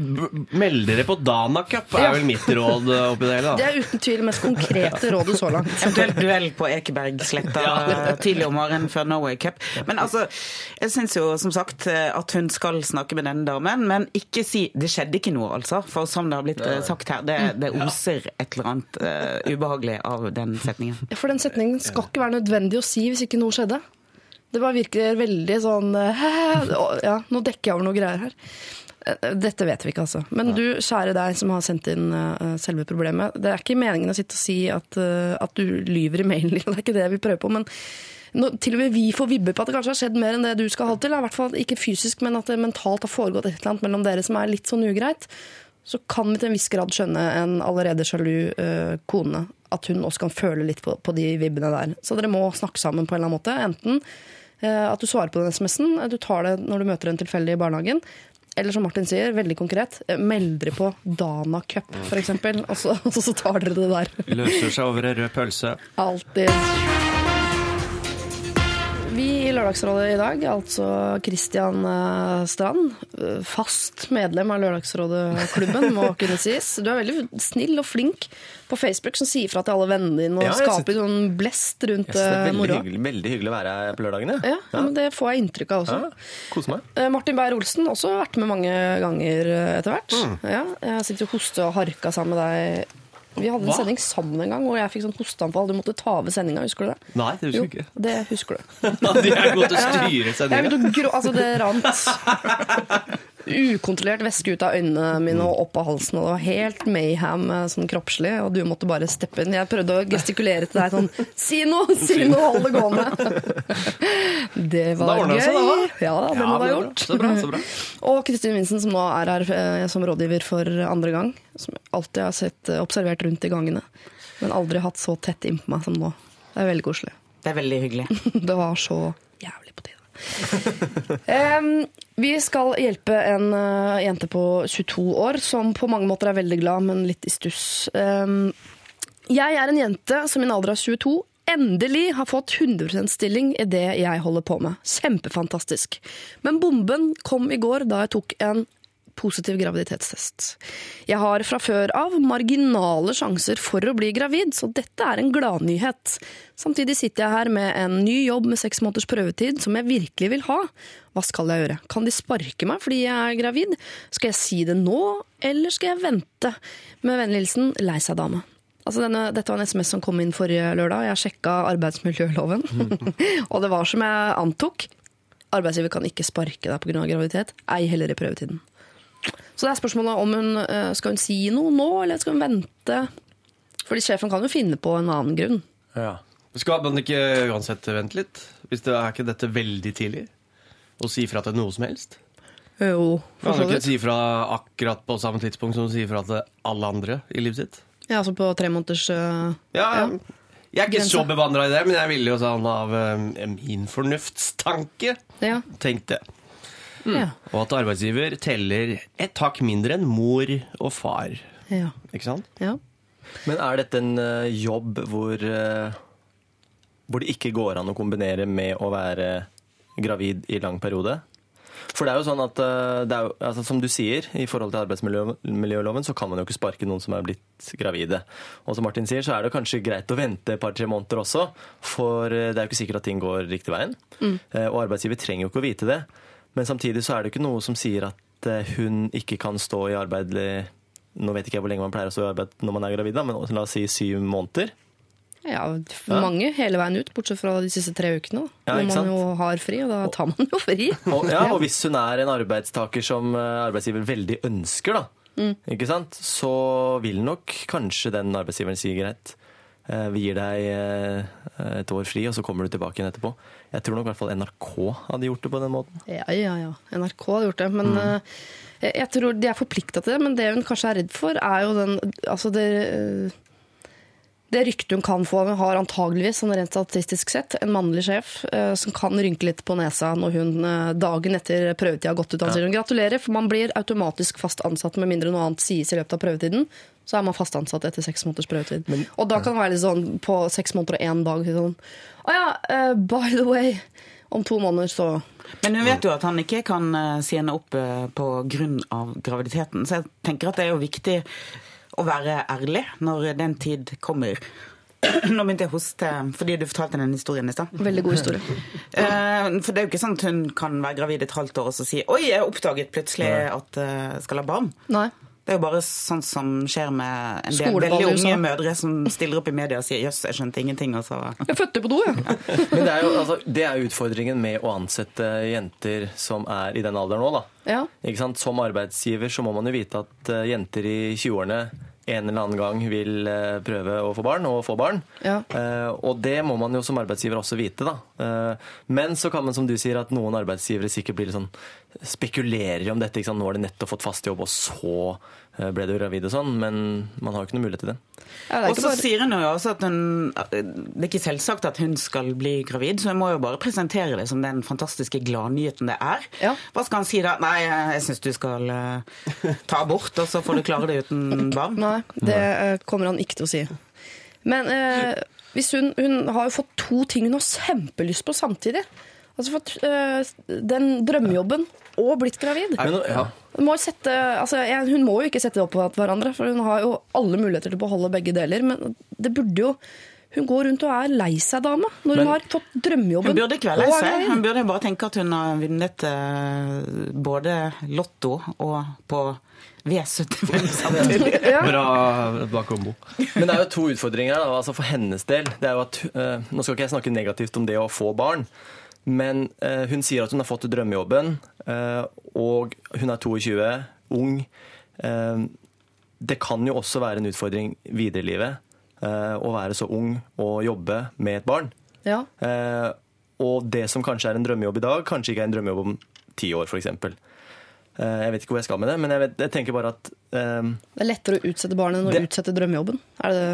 meld dere på Dana Cup, er Ja. vel mitt råd eh, oppi det hele. Det er uten tvil det mest konkrete rådet så langt. Eventuelt duell på Ekebergsletta eh, tidlig om morgenen før Norway Cup. Men altså, jeg syns jo som sagt eh, at hun skal snakke med denne damen, men ikke si 'det skjedde ikke noe', altså. For som det har blitt sagt her, det, det oser et eller annet uh, ubehagelig av den setningen. Ja, For den setningen skal ikke være nødvendig å si hvis ikke noe skjedde. Det bare virker veldig sånn eh? Ja, nå dekker jeg over noe greier her. Eh, Dette vet vi ikke, altså. Men du, kjære deg som har sendt inn eh, selve problemet. Det er ikke meningen å sitte og si at, at du lyver i mailen, det er ikke det vi prøver på. Men nå, til og med vi får vibber på at det kanskje har skjedd mer enn det du skal ha til. I hvert fall ikke fysisk, men at det mentalt har foregått et eller annet mellom dere som er litt sånn ugreit. Så kan vi til en viss grad skjønne en allerede sjalu uh, kone. At hun også kan føle litt på, på de vibbene der. Så dere må snakke sammen på en eller annen måte. Enten at du svarer på den SMS-en, eh, du tar det når du møter en tilfeldig i barnehagen. Eller som Martin sier, veldig konkret, melder meld dere på Dana Cup, f.eks. Og så, og så tar dere det der. Løser seg over en rød pølse. Alltid. Vi i Lørdagsrådet i dag, altså Christian eh, Strand, eh, fast medlem av Lørdagsrådet-klubben, må kunne sies. Du er veldig snill og flink på Facebook, som sier fra til alle vennene dine og Ja, skaper sånn blest rundt moroa. eh, veldig hyggelig, veldig hyggelig å være her på lørdagene. Ja, ja, men det får jeg inntrykk av også. Ja, Kose meg. Martin Beyer-Olsen også vært med mange ganger etter hvert. Mm. Ja, jeg sitter og hoster og harka sammen med deg. Vi hadde en Hva? sending sammen en gang hvor jeg fikk sånn hosteanfall. Du måtte ta over sendinga, husker du det? Nei, det husker jo, ikke. det husker du. De er gode til å styre sendinga. altså det rant ukontrollert væske ut av øynene mine og opp av halsen. Og det var helt mayhem eh, sånn kroppslig, og du måtte bare steppe inn. Jeg prøvde å gestikulere til deg sånn Si noe! Si noe! Hold det gående! Det Da var det seg, gøy. da. Ja det det Ja, det ha gjort. Så bra, så bra. Og Kristin Vinsen, som nå er her eh, som rådgiver for andre gang. Som jeg alltid har sett eh, observert rundt i gangene. Men aldri hatt så tett innpå meg som nå. Det er veldig koselig. Det er veldig hyggelig. Det var så jævlig på tide. Em, vi skal hjelpe en uh, jente på 22 år som på mange måter er veldig glad, men litt i stuss. Um, jeg er en jente som i en alder av 22 endelig har fått 100% stilling i det jeg holder på med. Kjempefantastisk. Men bomben kom i går da jeg tok en positiv graviditetstest. Jeg har fra før av marginale sjanser for å bli gravid, så dette er en gladnyhet. Samtidig sitter jeg her med en ny jobb med seks måneders prøvetid som jeg virkelig vil ha. Hva skal jeg gjøre? Kan de sparke meg fordi jeg er gravid? Skal jeg si det nå, eller skal jeg vente? Med vennlig hilsen lei seg dame. Altså denne, dette var en SMS som kom inn forrige lørdag. Jeg sjekka arbeidsmiljøloven, og det var som jeg antok. Arbeidsgiver kan ikke sparke deg pga. graviditet, ei heller i prøvetiden. Så det er spørsmålet om hun eh, skal hun si noe nå, eller skal hun vente? Fordi sjefen kan jo finne på en annen grunn. Ja. Skal man ikke uansett vente litt? Hvis det er ikke dette veldig tidlig? Å si fra til noe som helst? Jo, for Kan vidt. Kan ikke si fra akkurat på samme tidspunkt som du sier fra til alle andre i livet sitt? Ja, altså på tre måneders uh, Ja, Jeg er ikke Grense. så bevandra i det, men jeg ville jo sånn av eh, min fornuftstanke Ja. tenkt det. Ja. Og at arbeidsgiver teller et hakk mindre enn mor og far. ja. Ikke sant? ja. Men er dette en uh, jobb hvor, uh, hvor det ikke går an å kombinere med å være gravid i lang periode? For det er jo sånn at, eh, det er jo, altså, som du sier, i forhold til arbeidsmiljøloven, så kan man jo ikke sparke noen som er blitt gravide. Og som Martin sier, så er det kanskje greit å vente et par-tre måneder også, for det er jo ikke sikkert at ting går riktig veien. Eh, Og arbeidsgiver trenger jo ikke å vite det. Men samtidig så er det jo ikke noe som sier at eh, hun ikke kan stå i arbeid Nå vet ikke jeg hvor lenge man pleier å stå i arbeid når man er gravid, da, men la oss si syv måneder. Ja, mange hele veien ut, bortsett fra de siste tre ukene. Ja, Når man jo har fri, og da tar man jo fri. Og, ja, og hvis hun er en arbeidstaker som eh, arbeidsgiver veldig ønsker, da, ikke sant? så vil nok kanskje den arbeidsgiveren si greit. eh, Vi gir deg et år fri, og så kommer du tilbake igjen etterpå. Jeg tror nok i hvert fall NRK hadde gjort det på den måten. Ja, ja, ja. NRK hadde gjort det. Men eh, jeg- jeg tror de er forplikta til det. Men det hun kanskje er redd for, er jo den Altså det eh, det ryktet hun kan få, har antageligvis, sånn rent statistisk sett, en mannlig sjef eh, som kan rynke litt på nesa når hun eh, dagen etter prøvetida har gått ut. Han sier hun gratulerer, for man blir automatisk fast ansatt med mindre noe annet sies i løpet av prøvetiden. Så er man fast ansatt etter seks måneders prøvetid. og da kan det være litt sånn på seks måneder og én dag sånn Å ja, uh, by the way. om to måneder så Men hun vet jo at han ikke kan eh, si henne opp eh, på grunn av graviditeten, så jeg tenker at det er jo viktig å være ærlig når den tid kommer. Nå begynte jeg å hoste fordi du fortalte den historien i stad. Veldig god historie. Eh, For det er jo ikke sånn at hun kan være gravid et halvt år og så si Oi, jeg oppdaget plutselig at jeg skal ha barn. Nei. Det er jo bare sånn som skjer med en del veldig unge mødre som stiller opp i media og sier 'jøss, jeg skjønte ingenting', og så Jeg fødte på do, jeg. Men det er jo altså, det er utfordringen med å ansette jenter som er i den alderen nå, da. Ja. Ikke sant? Som arbeidsgiver så må man jo vite at eh, jenter i 20-årene en eller annen gang vil eh, prøve å få barn, og få barn. Ja. Eh, og det må man jo som arbeidsgiver også vite, da. Eh, men så kan man, som du sier, at noen arbeidsgivere sikkert blir litt sånn spekulerer om dette. Nå har de nettopp fått fast jobb, og så ble du gravid og sånn. Men man har jo ikke noe mulighet til det. Ja, det Og så bare... sier hun jo også at hun, det er ikke selvsagt at hun skal bli gravid, så hun må jo bare presentere det som den fantastiske gladnyheten det er. Ja. Hva skal han si da? Nei, jeg syns du skal eh, ta abort, og så får du klare det uten barn. Nei, det eh, kommer han ikke til å si. Men eh, hvis hun, hun har jo fått to ting hun har kjempelyst på samtidig. Altså fått eh, den drømmejobben og blitt gravid. Men, ja. Må, sette, altså, hun må jo ikke sette det opp på hverandre, for hun har jo alle muligheter til å beholde begge deler. Men det burde jo Hun går rundt og er lei seg, dame, når hun har fått drømmejobben. Hun burde ikke være lei seg. Hun burde bare tenke at hun har vunnet eh, både Lotto og på V75 samtidig. Ja. Bra, bra kombo. Men det er jo to utfordringer her, altså for hennes del. Det er jo at, eh, nå skal ikke jeg snakke negativt om det å få barn, men eh, hun sier at hun har fått drømmejobben, eh, og hun er 22, ung. Eh, det kan jo også være en utfordring videre i livet eh, å være så ung og jobbe med et barn. Ja. Eh, og det som kanskje er en drømmejobb i dag, kanskje ikke er en drømmejobb om ti år, f.eks. Eh, jeg vet ikke hvor jeg skal med det, men jeg, vet, jeg tenker bare at um, Det er lettere å utsette barnet enn å Det- utsette drømmejobben.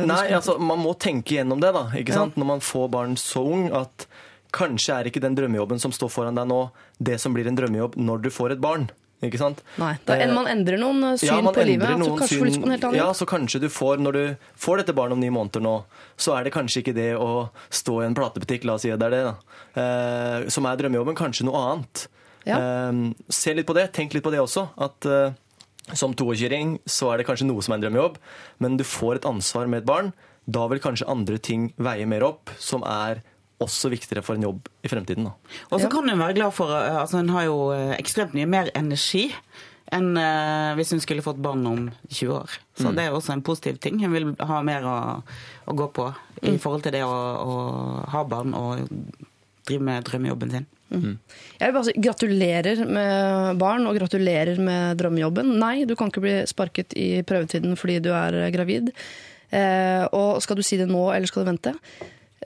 Nei, altså, man må tenke gjennom det, da. Ja. sant? Når man får barn så ung at kanskje er ikke den drømmejobben som står foran deg nå, det som blir en drømmejobb når du får et barn. Ikke sant? Nei, da, Eh, man endrer noen eh, syn ja, man på livet. endrer noen kanskje får på en helt annen Ja, så kanskje du får, når du får dette barnet om ni måneder nå, så er det kanskje ikke det å stå i en platebutikk, la oss si det er det, da, eh, som er drømmejobben, kanskje noe annet. Ja. Eh, se litt på det, tenk litt på det også, at eh, som 22-åring så er det kanskje noe som er en drømmejobb, men du får et ansvar med et barn, da vil kanskje andre ting veie mer opp, som er også viktigere for en jobb i fremtiden. Og så kan hun være glad for eh, altså Hun har jo eh, ekstremt mye mer energi enn eh, hvis hun skulle fått barn om 20 år. Så Mm. det er også en positiv ting. Hun vil ha mer å, å gå på Mm. i forhold til det å, å ha barn og drive med drømmejobben sin. Jeg vil bare si gratulerer med barn og gratulerer med drømmejobben. Nei, du kan ikke bli sparket i prøvetiden fordi du er gravid. Eh, og skal du si det nå, eller skal du vente?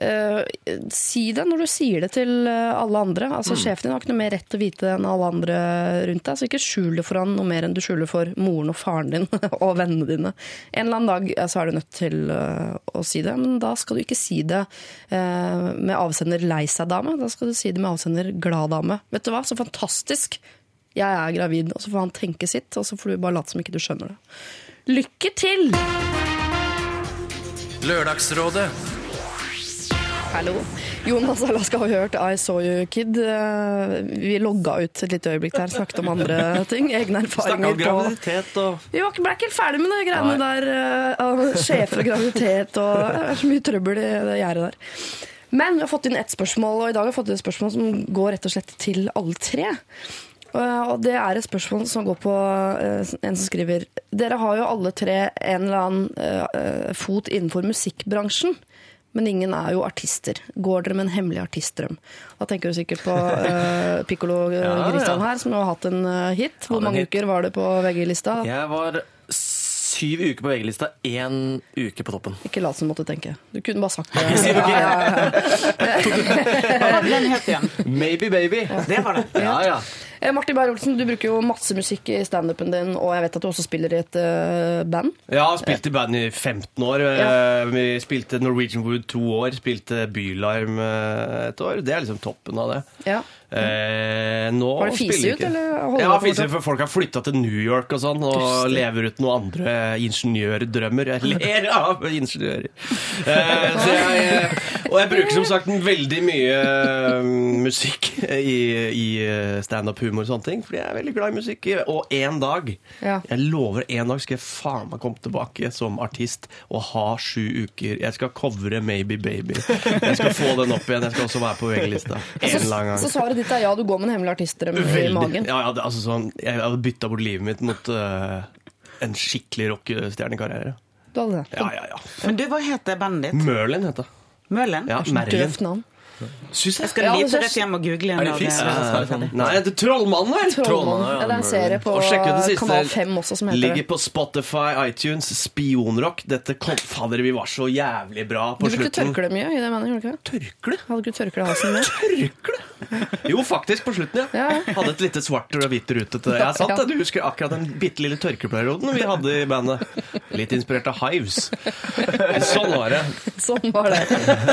Eh, si det når du sier det til eh, alle andre. Altså Sjefen din har ikke noe mer rett til å vite det enn alle andre rundt deg. Så ikke skjul det for han noe mer enn du skjuler for moren og faren din og vennene dine. En eller annen dag så er du nødt til uh, å si det, men da skal du ikke si det uh, med avsender lei seg-dame. Da skal du si det med avsender glad-dame. Vet du hva, så fantastisk! Jeg er gravid, og så får han tenke sitt, og så får du bare late som ikke du skjønner det. Lykke til! Lørdagsrådet Hallo. Jonas Alaska har hørt I Saw You Kid. Eh, Vi logga ut et lite øyeblikk der, snakket om andre ting. Egne erfaringer om graviditet og Vi var ble ikke helt ferdig med de greiene der. eh, Sjefer og graviditet og Det er så mye trøbbel i det gjerdet der. Men vi har fått inn ett spørsmål, og i dag har vi fått inn et spørsmål som går rett og slett til alle tre. Eh, Og det er et spørsmål som går på en som skriver Dere har jo alle tre en eller annen fot innenfor musikkbransjen. Men ingen er jo artister. Går dere med en hemmelig artistdrøm? Da tenker du sikkert på uh, Piccolo Ja, Christian ja. her, som har hatt en eh, hit. Hvor mange hit. uker var det på VG-lista? Jeg var syv uker på VG-lista, én uke på toppen. Ikke lat som måtte tenke. Du kunne bare sagt det. Du ikke? Ja, ja, ja. Hva var den het igjen? Maybe Baby. Det var det. Ja, ja. Eh, Martin Beyer-Olsen, du bruker jo masse musikk i standupen din, og jeg vet at du også spiller i et uh, band. Jeg har spilt i band i 15 år. Ja. Eh, Vi spilte Norwegian Wood to år, spilte Bylarm et år. Det er liksom toppen av det. Ja. Eh, nå Har det fise ut, eller Ja, det ut, for folk har flytta til New York og sånn, og lever ut noen andre ingeniørdrømmer. Jeg ler av ingeniører. Eh, så jeg, og jeg bruker som sagt veldig mye eh, musikk i, i standup-humor og sånne ting, fordi jeg er veldig glad i musikk. Og en dag, Ja. jeg lover en dag skal jeg faen meg komme tilbake som artist og ha sju uker. Jeg skal covre Maybe Baby. Jeg skal få den opp igjen. Jeg skal også være på VG-lista. En eller annen gang. Så svaret ditt er ja, du går med en hemmelig artistdrøm i magen. Ja, ja, det, altså sånn, jeg hadde bytta bort livet mitt mot uh, en skikkelig rockestjernekarriere. Du hadde det. Ja, ja, ja. Men du, hva heter bandet ditt? Merlin heter det. Mølen? Ja, Merlin. Døvt navn. Syns Jeg skal Ja, lite rett hjem og google. Er det fisk? det- Ja. Nei, det er Trollmannen, vel? Trollmann. Ja, det er en serie på Og sjekk ut det siste. Kanal 5 også som heter Ligger på Spotify, iTunes, Spionrock. Dette kom Fader, vi var så jævlig bra på Du brukte slutten. tørkle mye i det bandet, gjorde du ikke det? Tørkle? Hadde ikke du tørkle i halsen med? Tørkle? Jo, faktisk, på slutten, ja. Hadde et lite svart og hvitt rute til det. Jeg sant Ja. det, Du husker akkurat den bitte lille tørkeperioden vi hadde i bandet. Litt inspirert av Hives. Sånn var det. Sånn var det.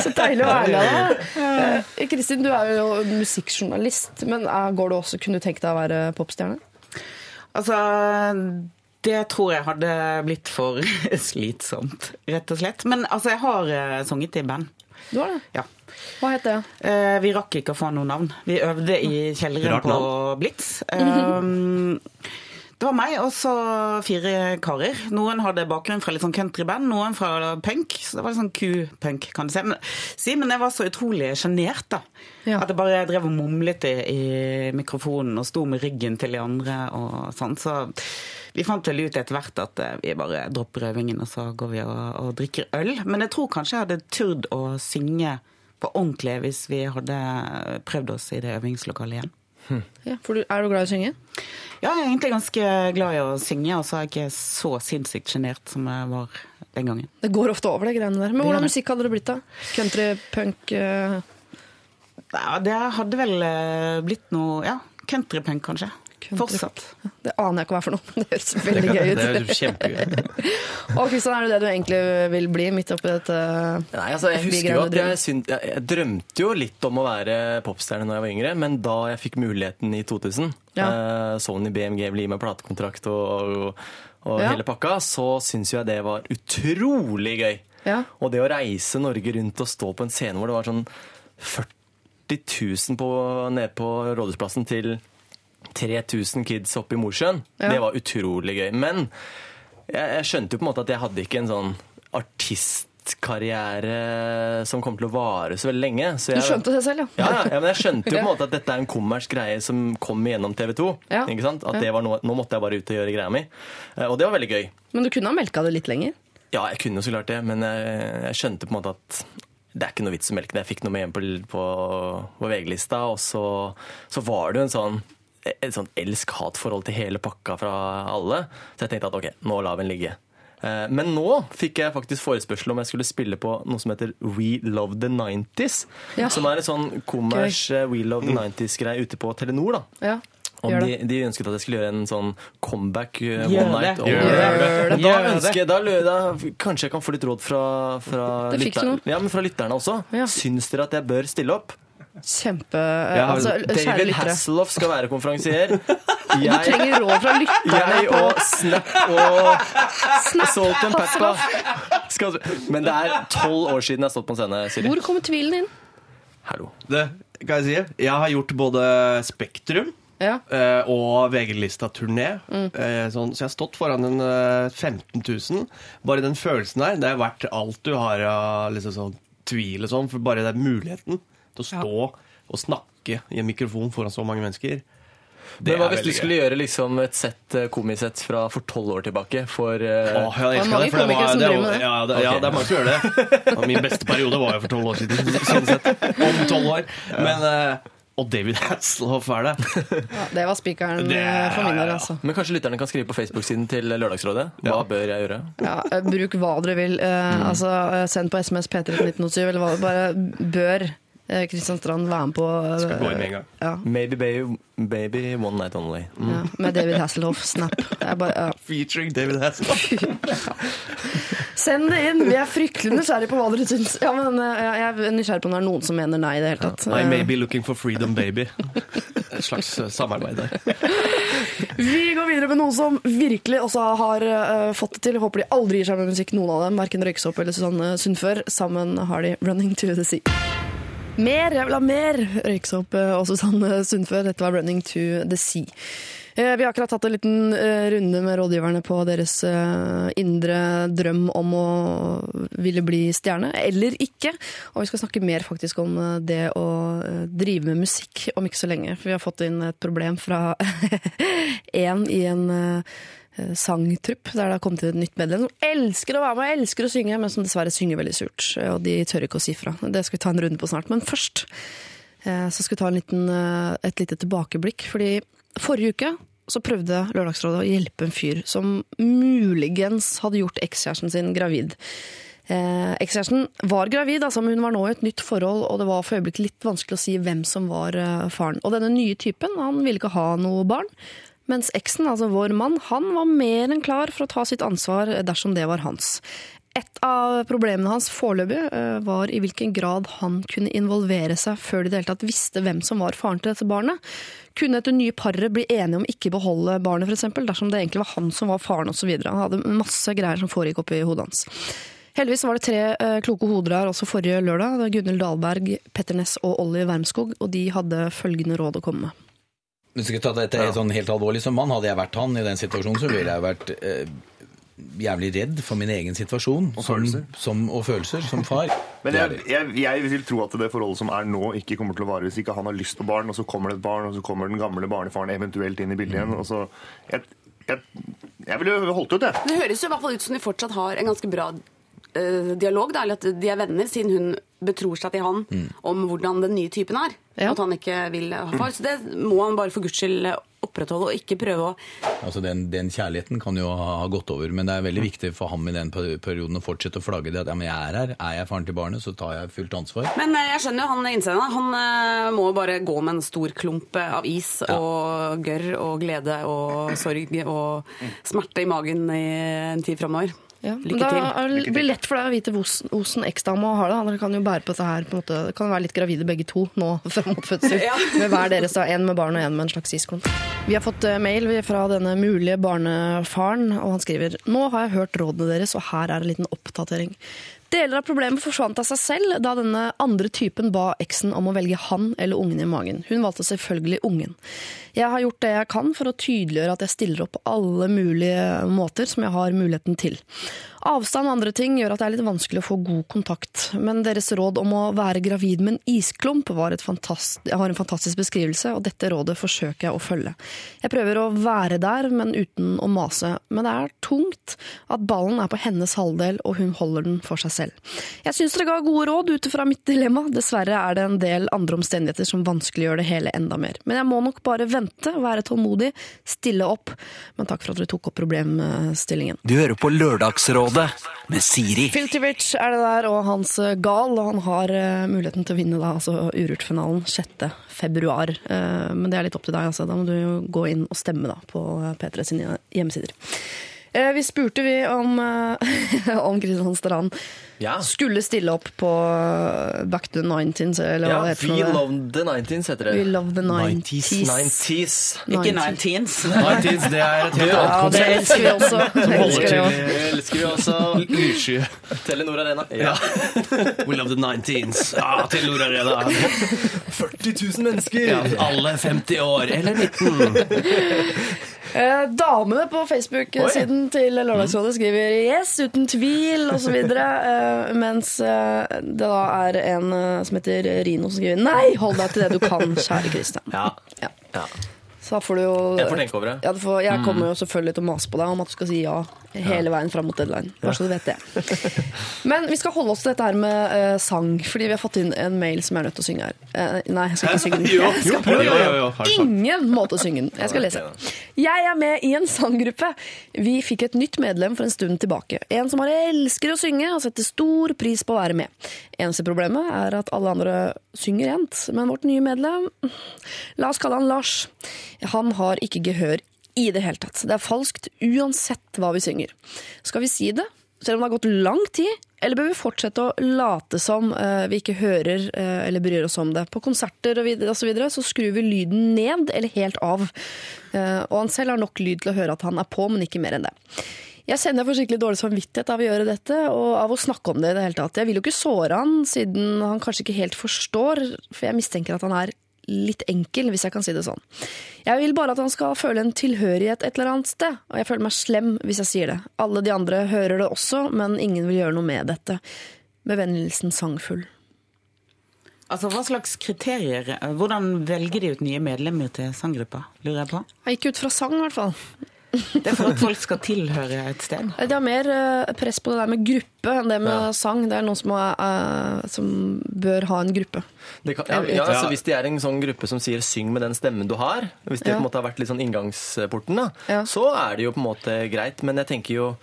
Så deilig å være med deg. Eh, Kristin, du er jo musikkjournalist, men eh, går du også, kunne du tenkt deg å være popstjerne? Altså, det tror jeg hadde blitt for slitsomt, rett og slett. Men altså, jeg har eh, sunget i band. Du har det? Ja. Hva het det? Eh, vi rakk ikke å få noe navn. Vi øvde i kjelleren på. Blitz. Eh, det var meg og så fire karer. Noen hadde bakgrunn fra litt sånn countryband, noen fra punk. Så det var litt sånn Q-punk, kan du si. Men, si, men jeg var så utrolig sjenert, da. Ja. At jeg bare drev og mumlet i, i mikrofonen og sto med ryggen til de andre og sånn. Så vi fant vel ut etter hvert at eh, vi bare dropper øvingen, og så går vi og, og drikker øl. Men jeg tror kanskje jeg hadde turt å synge på ordentlig hvis vi hadde prøvd oss i det øvingslokalet igjen. Ja, for du, er du glad i å synge? Ja, jeg er egentlig ganske glad i å synge, og så er jeg ikke så sinnssykt sjenert som jeg var den gangen. Det går ofte over, det greiene der. Men Det hvordan musikk hadde det blitt, da? Country, punk Uh... Ja, det hadde vel eh, blitt noe ja, countrypunk, kanskje. Fortsatt. Det aner jeg ikke hva er for noe, men det høres veldig gøy ut. Det er kjempegøy. Og Kristian, er det det du egentlig vil bli midt oppi dette Nei, altså, jeg husker jo at jeg, synt, jeg, jeg drømte jo litt om å være popstjerne når jeg var yngre, men da jeg fikk muligheten i 2000, Ja. eh, Sony BMG ville gi meg platekontrakt og, og, og Ja. hele pakka, så syns jo jeg det var utrolig gøy. Ja. Og det å reise Norge rundt og stå på en scene hvor det var sånn 40 000 på, nede på Rådhusplassen til 3000 kids oppe i Mosjøen, Ja. det var utrolig gøy. Men jeg, jeg skjønte jo på en måte at jeg hadde ikke en sånn artistkarriere som kom til å vare så veldig lenge. Så Du skjønte det selv, ja? ja, ja, men jeg skjønte jo på en måte at dette er en kommersk greie som kom gjennom TV 2. Ja. Ikke sant? At det var noe, nå måtte jeg bare ut og gjøre greia mi. Eh, Og det var veldig gøy. Men du kunne ha melka det litt lenger? Ja, jeg kunne jo så klart det, men jeg, jeg skjønte på en måte at det er ikke noe vits i å melke det. Jeg fikk noe med hjem på, på, på VG-lista, og så, så var det jo en sånn et sånn elsk-hat-forhold til hele pakka fra alle. Så jeg tenkte at ok, nå lar vi den ligge. Eh, Men nå fikk jeg faktisk forespørsel om jeg skulle spille på noe som heter We Love the 90s. Ja. Som er en sånn kommers eh, We Love the 90s-greie ute på Telenor. da. Ja. Om de, de ønsket at jeg skulle gjøre en sånn comeback uh, Gjør one night. det. Gjør det. Da Gjør det. ønsker jeg, da, lø- da, Kanskje jeg kan få litt råd fra, fra, lytter- ja, men fra lytterne også. Ja. Syns dere at jeg bør stille opp? Kjempe Ja, altså, David lyttere. Hasselhoff skal være konferansier. Du trenger råd fra lytterne. jeg og Snap og Salt and Pepper skal Men det er tolv år siden jeg har stått på en scene, Siri. Hvor kommer tvilen inn? Hallo. Det kan jeg si. Jeg har gjort både Spektrum Ja. eh, og VG-lista-turné. Mm. sånn, så jeg har stått foran en eh, 15 000. Bare den følelsen der, det er verdt alt du har av liksom sånn, tvil og sånn. For bare den muligheten til å stå og snakke i en mikrofon foran så mange mennesker. Det Men hva hvis du skulle gjøre liksom et sett eh, komisett fra for tolv år tilbake? For uh... Åh, jeg elsker det, for det var- det var- det. Ja, det, ja, det er mange som gjør det. Og min beste periode var jo for tolv år siden. Sånn sett. Om tolv år. Men, uh, og David Hasselhoff er det. Ja, det var spikeren for min del, altså. Men kanskje lytterne kan skrive på Facebook-siden til Lørdagsrådet? Hva bør jeg gjøre? Ja, bruk hva dere vil. Eh, altså, eh, send på SMS P3 1987, eller hva. Bare bør Kristian Strand være med på eh, Skal gå inn med en gang. Ja, Maybe baby, baby one night only. Mm. ja, med David Hasselhoff, Snap. Jeg bare, ja. Featuring David Hasselhoff. Send det inn! Vi er fryktelig nysgjerrige på hva dere syns. Ja, men eh, jeg er nysgjerrig på om det er noen som mener nei i det hele tatt. I may be looking for freedom, baby. Et slags eh, samarbeid der. Vi går videre med noen som virkelig også har eh, fått det til. Jeg håper de aldri gir seg med musikk, noen av dem. Verken Røyksopp eller Susanne Sundfør. Sammen har de 'Running to the Sea'. Mer, jeg vil ha mer! Røyksopp eh, og Susanne Sundfør. Dette var 'Running to the Sea'. Eh, Vi har akkurat tatt en liten eh, runde med rådgiverne på deres eh, indre drøm om å ville bli stjerne, eller ikke. Og vi skal snakke mer faktisk om eh, det å eh, drive med musikk om ikke så lenge. For vi har fått inn et problem fra en i en eh, sangtrupp der det har kommet et nytt medlem som elsker å være med, elsker å synge, men som dessverre synger veldig surt. Og de tør ikke å si fra. Det skal vi ta en runde på snart. Men først eh, så skal vi ta en liten, eh, et lite tilbakeblikk. fordi forrige uke så prøvde Lørdagsrådet å hjelpe en fyr som muligens hadde gjort ekskjæresten sin gravid. Eh, Ekskjæresten var gravid, altså, men hun var nå i et nytt forhold, og det var for øyeblikket litt vanskelig å si hvem som var eh, faren. Og denne nye typen han ville ikke ha noe barn, mens eksen, altså vår mann, han var mer enn klar for å ta sitt ansvar dersom det var hans. Et av problemene hans foreløpig eh, var i hvilken grad han kunne involvere seg før de deltatt visste hvem som var faren til dette barnet. Kunne dette nye paret bli enige om ikke beholde barnet, f.eks., dersom det egentlig var han som var faren osv. Han hadde masse greier som foregikk oppi hodet hans. Heldigvis var det tre eh, kloke hoder her også forrige lørdag. Gunhild Dahlberg, Petter Ness og Olli Wermskog, og de hadde følgende råd å komme med. Hvis skal ta dette sånn helt alvorlig som mann, hadde jeg vært han i den situasjonen, så ville jeg vært eh, jævlig redd for min egen situasjon. Og som, følelser. som, og følelser som far. Men jeg, jeg, jeg vil tro at det forholdet som er nå, ikke kommer til å vare hvis ikke han har lyst på barn, og så kommer det et barn, og så kommer den gamle barnefaren eventuelt inn i bildet igjen. og så... Jeg, jeg, jeg ville holdt ut, jeg. Det høres jo i hvert fall ut som de fortsatt har en ganske bra dialog, da, eller at de er venner, siden hun betror seg til han om hvordan den nye typen er. Ja. At han ikke vil ha far. Så det må han bare for guds skyld opprettholde, og ikke prøve å Altså den, den kjærligheten kan jo ha gått over, men det er veldig viktig for ham i den perioden å fortsette å flagge det at ja, men jeg er her, er jeg faren til barnet, så tar jeg fullt ansvar. Men eh, jeg skjønner jo han innsender. Han eh, må bare gå med en stor klump eh, av is og gørr og glede og sorg og smerte i magen i en tid framover. Ja, Lykke da til. det blir lett for deg å vite hvordan hvordan eksdama har det. Dere kan jo bære på dette her. På en måte. Det kan være litt gravide begge to nå fram mot fødsel. Ja. Med hver deres, da. En med barn og en med en slags iskont. Vi har fått eh, mail fra denne mulige barnefaren, og han skriver Nå har jeg hørt rådene deres, og her er en liten oppdatering. Deler av problemet forsvant av seg selv da denne andre typen ba eksen om å velge han eller ungen i magen. Hun valgte selvfølgelig ungen. Jeg har gjort det jeg kan for å tydeliggjøre at jeg stiller opp på alle mulige måter som jeg har muligheten til. Avstand og andre ting gjør at det er litt vanskelig å få god kontakt, men deres råd om å være gravid med en isklump var har en fantastisk beskrivelse, og dette rådet forsøker jeg å følge. Jeg prøver å være der, men uten å mase. Men det er tungt at ballen er på hennes halvdel, og hun holder den for seg selv. Jeg syns dere ga gode råd ut fra mitt dilemma. Dessverre er det en del andre omstendigheter som vanskeliggjør det hele enda mer. Men jeg må nok bare vente, være tålmodig, stille opp. Men takk for at dere tok opp problemstillingen. Du hører på Lørdagsrådet med Siri. Filty Rich er det der, og Hans Gal. Og han har uh, muligheten til å vinne da, altså Urørt-finalen 6. februar. Eh, men det er litt opp til deg, altså. Da må du jo gå inn og stemme da, på P3 sine hjemmesider. Uh, vi spurte vi om, eh, om Kristian Strand Ja. skulle stille opp på eh, Back to the 19s, eller Ja, heter det. We love the 19s heter det. We love the 90s. 90s. Ikke 90s. 19s. 90s, det er et helt Ja, annet det konsept. elsker vi også. Det elsker vi også. Det elsker vi også. Lyssky. Telenor Arena. Ja. We love the 19s. Ja, til Nord Arena. 40 000 mennesker! Ja, alle 50 år, eller 19. Eh, damene på Facebook-siden til Lørdagsrådet skriver 'yes, uten tvil' osv. Eh, mens eh, det da er en eh, som heter Rino som skriver 'nei, hold deg til det du kan, kjære Kristian'. Ja. Ja. Så da får du jo Jeg får tenke over det. Ja, du får, jeg kommer jo selvfølgelig til å mase på deg om at du skal si ja hele veien fram mot deadline. Bare så du vet det. Men vi skal holde oss til dette her med eh, sang, fordi vi har fått inn en mail som jeg er nødt til å synge her. Eh, nei, jeg skal ikke synge den. Jo, Jeg skal prøve. jo, jo, jo. Har du sagt? Ingen måte å synge den. Jeg skal lese. Jeg er med i en sanggruppe. Vi fikk et nytt medlem for en stund tilbake. En som bare elsker å synge og setter stor pris på å være med. Eneste problemet er at alle andre synger jevnt, men vårt nye medlem La oss kalle han Lars. Han har ikke gehør i det hele tatt. Det er falskt uansett hva vi synger. Skal vi si det, selv om det har gått lang tid, eller bør vi fortsette å late som uh, vi ikke hører uh, eller bryr oss om det? På konserter og, og så, videre, så skrur vi lyden ned eller helt av. Uh, og han selv har nok lyd til å høre at han er på, men ikke mer enn det. Jeg kjenner for skikkelig dårlig samvittighet av å gjøre dette, og av å snakke om det i det hele tatt. Jeg vil jo ikke såre han, siden han kanskje ikke helt forstår, for jeg mistenker at han er litt enkel, hvis jeg kan si det sånn. Jeg vil bare at han skal føle en tilhørighet et eller annet sted, og jeg føler meg slem hvis jeg sier det. Alle de andre hører det også, men ingen vil gjøre noe med dette. Med vennligheten Sangfull. Altså, Hva slags kriterier Hvordan velger de ut nye medlemmer til sanggruppa? lurer jeg på? Jeg gikk ut fra sang, i hvert fall. Det er for at folk skal tilhøre et sted. De har mer eh, press på det der med gruppe enn det med sang. Det er noen som, er, eh, som bør ha en gruppe. Det kan, ja, ja, altså Hvis de er en sånn gruppe som sier 'syng med den stemmen du har', hvis det Ja. på en måte har vært litt sånn inngangsporten, da, Ja. så er det jo på en måte greit. Men jeg tenker jo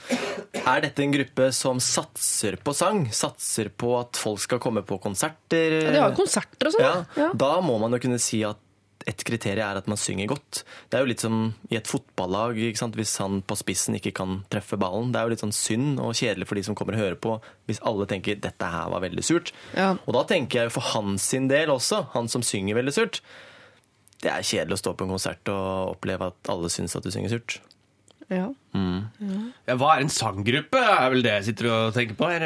Er dette en gruppe som satser på sang? Satser på at folk skal komme på konserter? Ja, de har jo konserter og sånn. Ja. Ja. Da må man jo kunne si at et kriterium er at man synger godt. Det er jo litt som i et fotballag, hvis han på spissen ikke kan treffe ballen. Det er jo litt sånn synd og kjedelig for de som kommer og hører på, hvis alle tenker 'dette her var veldig surt'. Ja. Og da tenker jeg jo for hans sin del også, han som synger veldig surt. Det er kjedelig å stå på en konsert og oppleve at alle syns at du synger surt. Ja. Ja, hva er en sanggruppe, er vel det jeg sitter og tenker på her.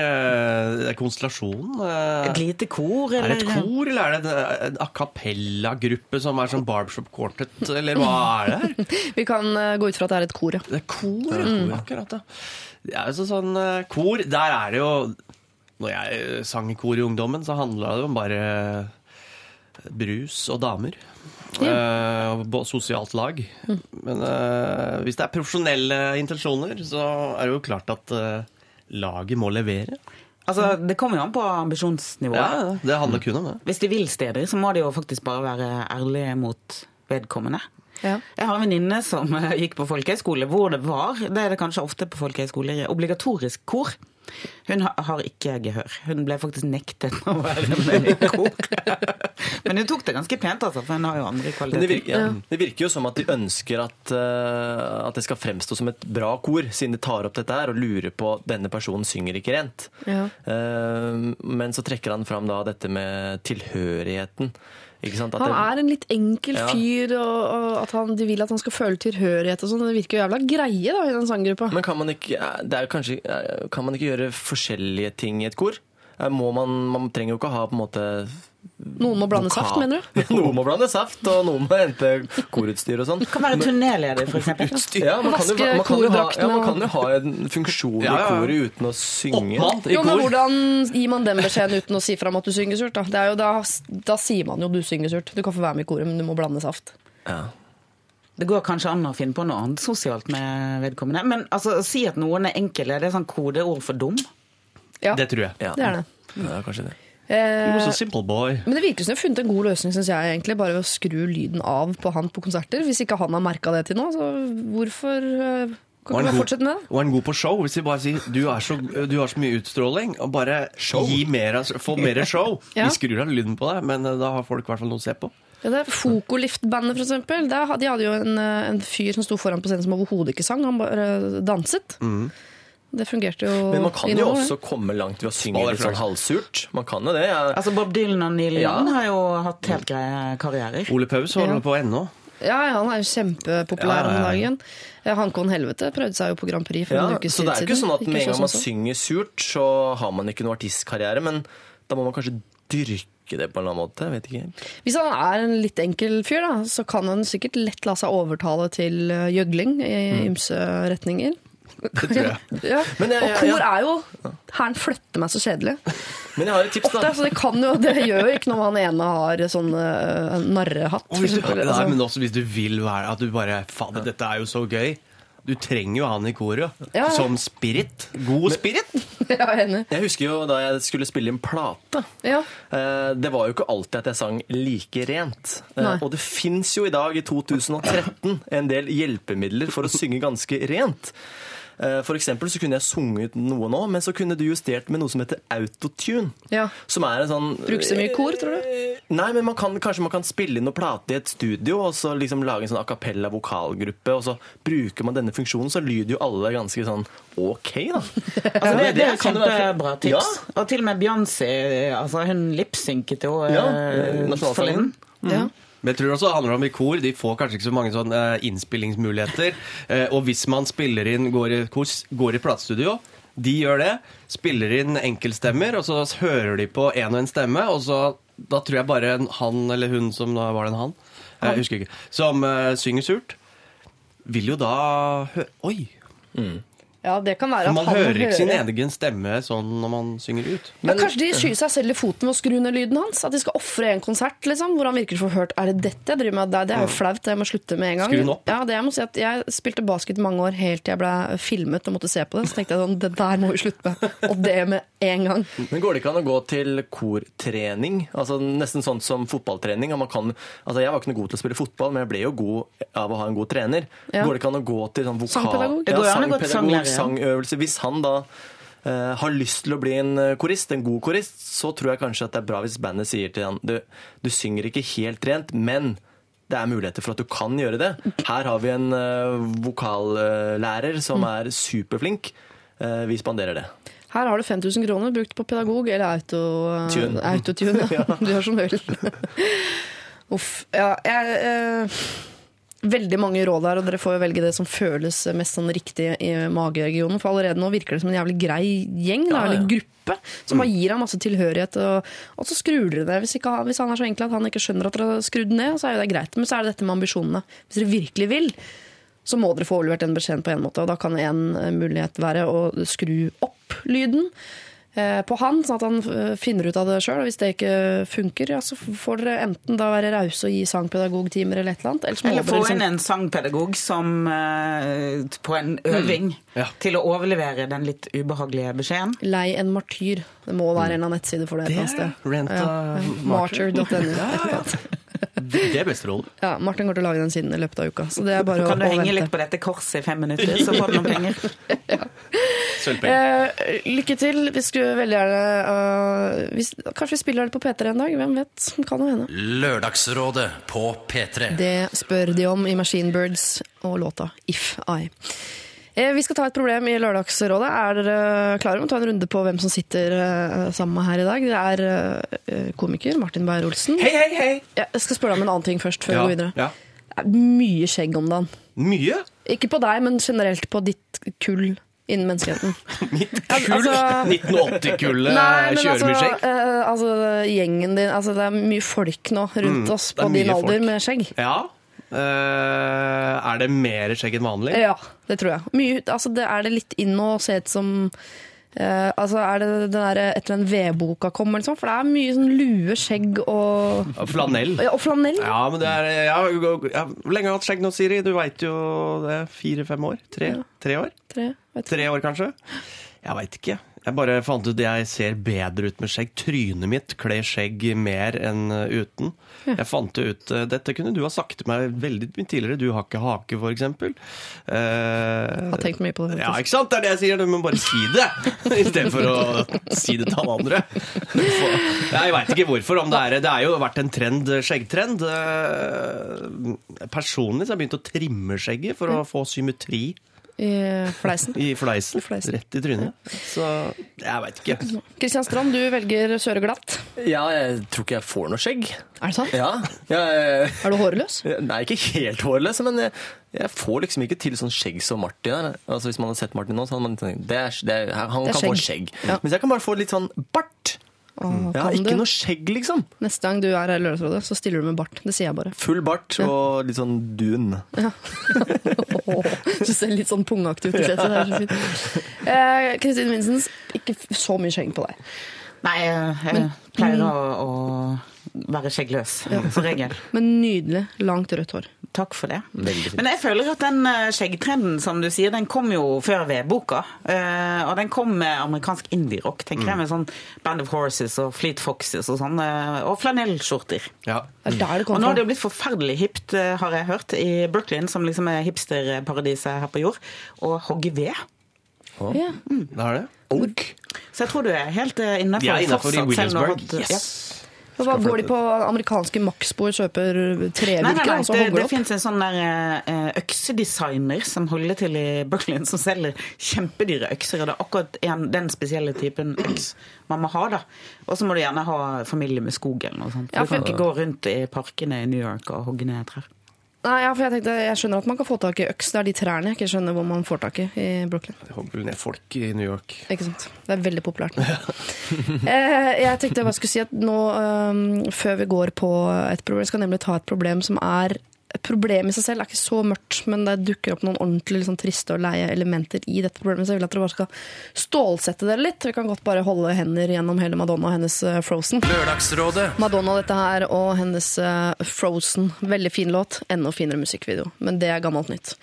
Det er konstellasjon. eh. Et lite kor, Er det et kor, eller er det en- a cappella-gruppe som er sånn barbershop quartet, eller hva er det her? Vi kan eh, gå ut fra at det er et kor, ja. Det er kor, ja. Kor, akkurat, ja. Det er jo sånn eh, kor, der er det jo Når jeg sang i kor i ungdommen, så handla det om bare brus og damer. Eh, Uh, sosialt lag. Men uh, hvis det er profesjonelle intensjoner, så er det jo klart at uh, laget må levere. Altså, Det kommer jo an på ambisjonsnivået. Ja, det handler kun om det. Hvis de vil steder, så må de jo faktisk bare være ærlige mot vedkommende. Ja. Jeg har en venninne som gikk på folkehøyskole, hvor det var, det er det kanskje ofte på folkehøyskoler, obligatorisk kor. Hun har ikke gehør. Hun ble faktisk nektet å være med i kor. Men hun tok det ganske pent, altså, for hun har jo andre kvaliteter. det virker, ja. det virker jo som at de ønsker at, uh, at det skal fremstå som et bra kor, siden de tar opp dette her og lurer på denne personen synger ikke rent. Ja. Uh, men så trekker han fram da dette med tilhørigheten. Han er en litt enkel Ja. fyr, og, og at han, de vil at han skal føle tilhørighet og sånn. Det virker jo jævla greie da, i den sanggruppa. Men kan man, ikke, det er kanskje, eh, kan man ikke gjøre forskjellige ting i et kor? Eh, Må man, man trenger jo ikke ha på en måte Noen må blande saft, mener du? Noen må blande saft, og noen må hente korutstyr og sånn. Kan være turnéleder, eksempel. Ja, man kan, jo, Vaske man, kan ha, ja, man kan jo ha en funksjon Ja, ja. i koret uten å synge. Oppmann Jo, men. Hvordan gir man den beskjeden uten å si fra om at du synger surt? Da, det er jo da, da sier man jo du synger surt. Du kan få være med i koret, men du må blande saft. Ja. Det går kanskje an å finne på noe annet sosialt med vedkommende. Men altså, si at noen er enkle, det er sånn kodeord for dum. Ja, Det tror jeg. Ja. det er det. Ja, kanskje det. Eh, boy. men det virker som de har funnet en god løsning, synes jeg, egentlig, bare ved å skru lyden av på han på konserter. Hvis ikke han har merka det til nå, så hvorfor eh, kan ikke vi fortsette med det? Og han god på show? Hvis vi bare sier du, er så, du har så mye utstråling, og bare gi mer, få mer show. Ja. Vi skrur av lyden på deg, men eh, da har folk i hvert fall noe å se på. Ja, det er Fokolift-bandet, eksempel. De hadde jo en, eh, en fyr som sto foran på scenen som overhodet ikke sang, han bare danset. Det fungerte jo Men man kan jo noe, også komme langt ved å synge litt sånn halvsurt. Man kan jo det. Jeg, Altså Bob Dylan og Neil Ja. Har jo hatt helt greie karrierer. Ole Paus holder Ja. på ennå. Ja, han er jo kjempepopulær Ja, ja, om dagen. Ja, Hanko Helvete prøvde seg jo på Grand Prix for ja, en uke så det er jo ikke sånn at med en gang man sånn. synger surt, så har man ikke noe artistkarriere. Men da må man kanskje dyrke det på en eller annen måte. Jeg vet ikke. Hvis han er en litt enkel fyr, da, så kan han sikkert lett la seg overtale til eh, gjøgling i ymse retninger. Det tror jeg. Ja. Men jeg- og jeg- kor er jo Hæren flytter meg så kjedelig. Men jeg har et tips, Ofte, så det kan jo, det gjør ikke noe om han ene har sånn uh, narrehatt. Og hvis du, eksempel, nei, altså. men også hvis du vil være At du bare Fader, dette er jo så gøy. Du trenger jo han i koret. Ja. Som spirit. God spirit. Jeg. Jeg husker jo da jeg skulle spille inn plate. Ja. Eh, Det var jo ikke alltid at jeg sang like rent. Eh, Nei. Og det fins jo i dag, i 2013, en del hjelpemidler for å synge ganske rent. Eh, For eksempel så kunne jeg sunget noe nå, men så kunne du justert med noe som heter autotune. Ja. Som er en sånn Brukes det mye kor, tror du? Nei, men man kan, kanskje man kan spille inn noe plate i et studio, og så liksom lage en sånn a cappella vokalgruppe, og så bruker man denne funksjonen, så lyder jo alle ganske sånn OK, da. Altså, det, det er kjempebra tips. Og til og med Beyoncé altså, hun lipsynket jo Ja, eh, nasjonalsangen. forleden. Ja. Men jeg tror også det handler om i kor. De får kanskje ikke så mange sånne eh, innspillingsmuligheter. Eh, og hvis man spiller inn, går i, kor, går i platestudio, de gjør det. Spiller inn enkeltstemmer, og så hører de på én og en stemme, og så da tror jeg bare en han eller hun som da var det en han, jeg husker ikke, som eh, synger surt, vil jo da høre Oi! Ja, det kan være at man han hører ikke sin egen stemme sånn når man synger ut. Men, kanskje de skyr seg selv i foten ved å skru ned lyden hans? At de skal ofre en konsert liksom, hvor han virker så hørt. Er det dette jeg driver med? Det er jo flaut, jeg må slutte med en gang. Skru den opp. Ja, det jeg må si at jeg spilte basket mange år helt til jeg ble filmet og måtte se på det. Så tenkte jeg sånn, det der må vi slutte med. Og det med en gang. Men går det ikke an å gå til kortrening? Altså Nesten sånn som fotballtrening. Man kan, altså jeg var ikke noe god til å spille fotball, men jeg ble jo god av å ha en god trener. Ja. Går det ikke an å gå til sånn vokal... Sangpedagog? Det Ja, sangpedagog, ja. Sangøvelse. Hvis han da eh, har lyst til å bli en eh, korist, en god korist, så tror jeg kanskje at det er bra hvis bandet sier til han du, du synger ikke helt rent, men det er muligheter for at du kan gjøre det. Her har vi en uh, vokallærer som Mm. er superflink. Uh, vi spanderer det. Her har du 5000 kroner brukt på pedagog eller auto, Tune. autotune. Ja. Du gjør som du vil. Uff. Ja, jeg, eh, veldig mange råd her, og dere får jo velge det som føles mest sånn riktig i mageregionen. For allerede nå virker det som en jævlig grei gjeng, da, eller gruppe, som bare gir ham masse tilhørighet. Og, og så skrur dere det. Hvis, ikke, hvis han er så enkel at han ikke skjønner at dere har skrudd den ned, så er jo det greit. Men så er det dette med ambisjonene. Hvis dere virkelig vil, så må dere få overlevert den beskjeden på en måte. Og da kan en eh, mulighet være å skru opp lyden på han, sånn at han eh, finner ut av det sjøl. Og hvis det ikke funker, ja, så får dere enten da være rause og gi sangpedagogtimer eller et eller annet. Eller, Eller få liksom- inn en sangpedagog som eh, på en øving Ja. til å overlevere den litt ubehagelige beskjeden. Lei en martyr. Det må være en av nettsidene for det. et eller annet sted. Rent Ja, a ja. Det er beste. Ja, Martin går til å lage den siden i løpet av uka. Så det er bare Kan du å, du henge vente. litt på dette korset i fem minutter, så får du noen penger. ja. Eh, lykke til. Vi skulle veldig gjerne uh, hvis, Kanskje vi spiller det på P3 en dag? Hvem vet? Kan jo hende. Lørdagsrådet på P3. Det spør de om i Machine Birds og låta If I. Eh, Vi skal ta et problem i Lørdagsrådet. Er dere klare med å ta en runde på hvem som sitter eh, sammen med her i dag? Det er eh, komiker Martin Beyer-Olsen. Hei, hei, hei! Jeg skal spørre deg om en annen ting først. før Ja, vi går videre. ja. Det er mye skjegg om dagen. Mye? Ikke på deg, men generelt på ditt kull innen menneskeheten. Mitt kull! altså- 1980-kullet kjører altså, mye skjegg. Uh, altså, gjengen din altså, Det er mye folk nå rundt Mm, oss på din alder folk. med skjegg. Ja. Eh, er det mer skjegg enn vanlig? Ja, det tror jeg. Mye, altså, det er det litt inn å se ut som Uh, altså Er det den der etter den vedboka kom, eller sånn? For det er mye sånn lue, skjegg og Flanell. ja, Og flanell. Ja, men det er ja, ja, Hvor lenge har du hatt skjegg nå, Siri? Du veit jo det fire-fem år? Tre? Tre år? Tre. Tre år, kanskje? Jeg veit ikke. Jeg bare fant ut jeg ser bedre ut med skjegg. Trynet mitt kler skjegg mer enn uten. uten. Jeg fant ut uh, Dette kunne du ha sagt til meg veldig mye tidligere. Du har ikke hake, eksempel. Uh, Jeg har tenkt mye på det. ja, ikke sant? Det er det jeg sier. Du må bare si det, istedenfor å si det til alle andre. Jeg veit ikke hvorfor. Om det, er, det er jo vært en trend, skjeggtrend. Uh, Personlig så har jeg begynt å trimme skjegget for å få symmetri I fleisen. i fleisen. I fleisen. Rett i trynet. Så jeg veit ikke. Kristian Strand, du velger kjøre glatt. Ja, jeg tror ikke jeg får noe skjegg. Er det sant? Ja, jeg, Er du hårløs? Nei, ikke helt hårløs, men jeg, jeg får liksom ikke til sånn skjegg som Martin. er. Altså, hvis man hadde sett Martin nå, så hadde man tenkt det er, det er, han Det er kan få skjegg. skjegg. Ja. Mens jeg kan bare få litt sånn bart. Åh, Jeg ikke du? noe skjegg, liksom. Neste gang du er her i Lørdagsrådet, så stiller du med bart. Det sier jeg bare. Full bart og litt sånn dun. Ja. Du ser litt sånn pungaktig ut i fjeset. Det er så fint. Eh, Kristin Vincents, ikke så mye skjegg på deg. Nei, jeg, jeg pleier å, å være skjeggløs, som regel. Men nydelig, langt rødt hår. Takk for det. Men jeg føler at den eh, skjeggtrenden, som du sier, den kom jo før vedboka. boka og den kom med amerikansk indie-rock, tenker jeg, med sånn Band of Horses og Fleet Foxes og sånn. eh, og flanellskjorter. Ja. Det Og nå har det jo blitt forferdelig hipt, eh, har jeg hørt, i Brooklyn, som liksom er hipsterparadiset her på jord, å hogge ved. Ja. Det har det. Oak. Så jeg tror du er helt eh, innafor Ja, innafor i Williamsburg. Yes. ja. Hva går de på amerikanske Maxbo og kjøper Nei, nei, nei, og så det, hogger det fins en sånn der eh, øksedesigner som holder til i Brooklyn, som selger kjempedyre økser. Og det er akkurat en, den spesielle typen øks man må ha. da. Og så må du gjerne ha familie med skog eller noe sånt. For Ja, du kan ikke gå rundt i parkene i New York og hogge ned trær. Nei, ja, for jeg tenkte, jeg skjønner at man kan få tak i øks. Det er de trærne jeg ikke skjønner hvor man får tak i i Brooklyn. Det hogger ned folk i New York. Ikke sant? Det er veldig populært. eh, jeg tenkte jeg bare skulle si at nå, eh, før vi går på et problem, jeg skal nemlig ta et problem som er et problem i seg selv er ikke så mørkt, men det dukker opp noen ordentlig liksom, triste og leie elementer i dette problemet. Så jeg vil at dere bare skal stålsette dere litt. Vi kan godt bare holde hender gjennom hele Madonna og hennes eh, Frozen. Lørdagsrådet Madonna dette her og hennes eh, Frozen. Veldig fin låt. Enda finere musikkvideo. Men det er gammelt nytt.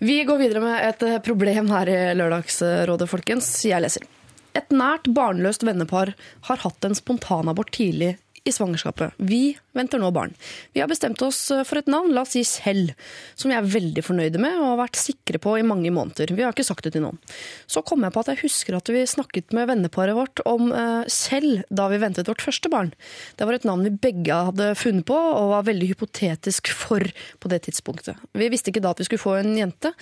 Vi går videre med et eh, problem her i Lørdagsrådet, folkens. Jeg leser. Et nært barnløst vennepar har hatt en spontanabort tidlig i svangerskapet. Vi venter nå barn. Vi har bestemt oss eh, for et navn, la oss si Selv, som vi er veldig fornøyde med og har vært sikre på i mange måneder. Vi har ikke sagt det til noen. Så kom jeg på at jeg husker at vi snakket med venneparet vårt om eh, Selv da vi ventet vårt første barn. Det var et navn vi begge hadde funnet på og var veldig hypotetisk for på det tidspunktet. Vi visste ikke da at vi skulle få en jente,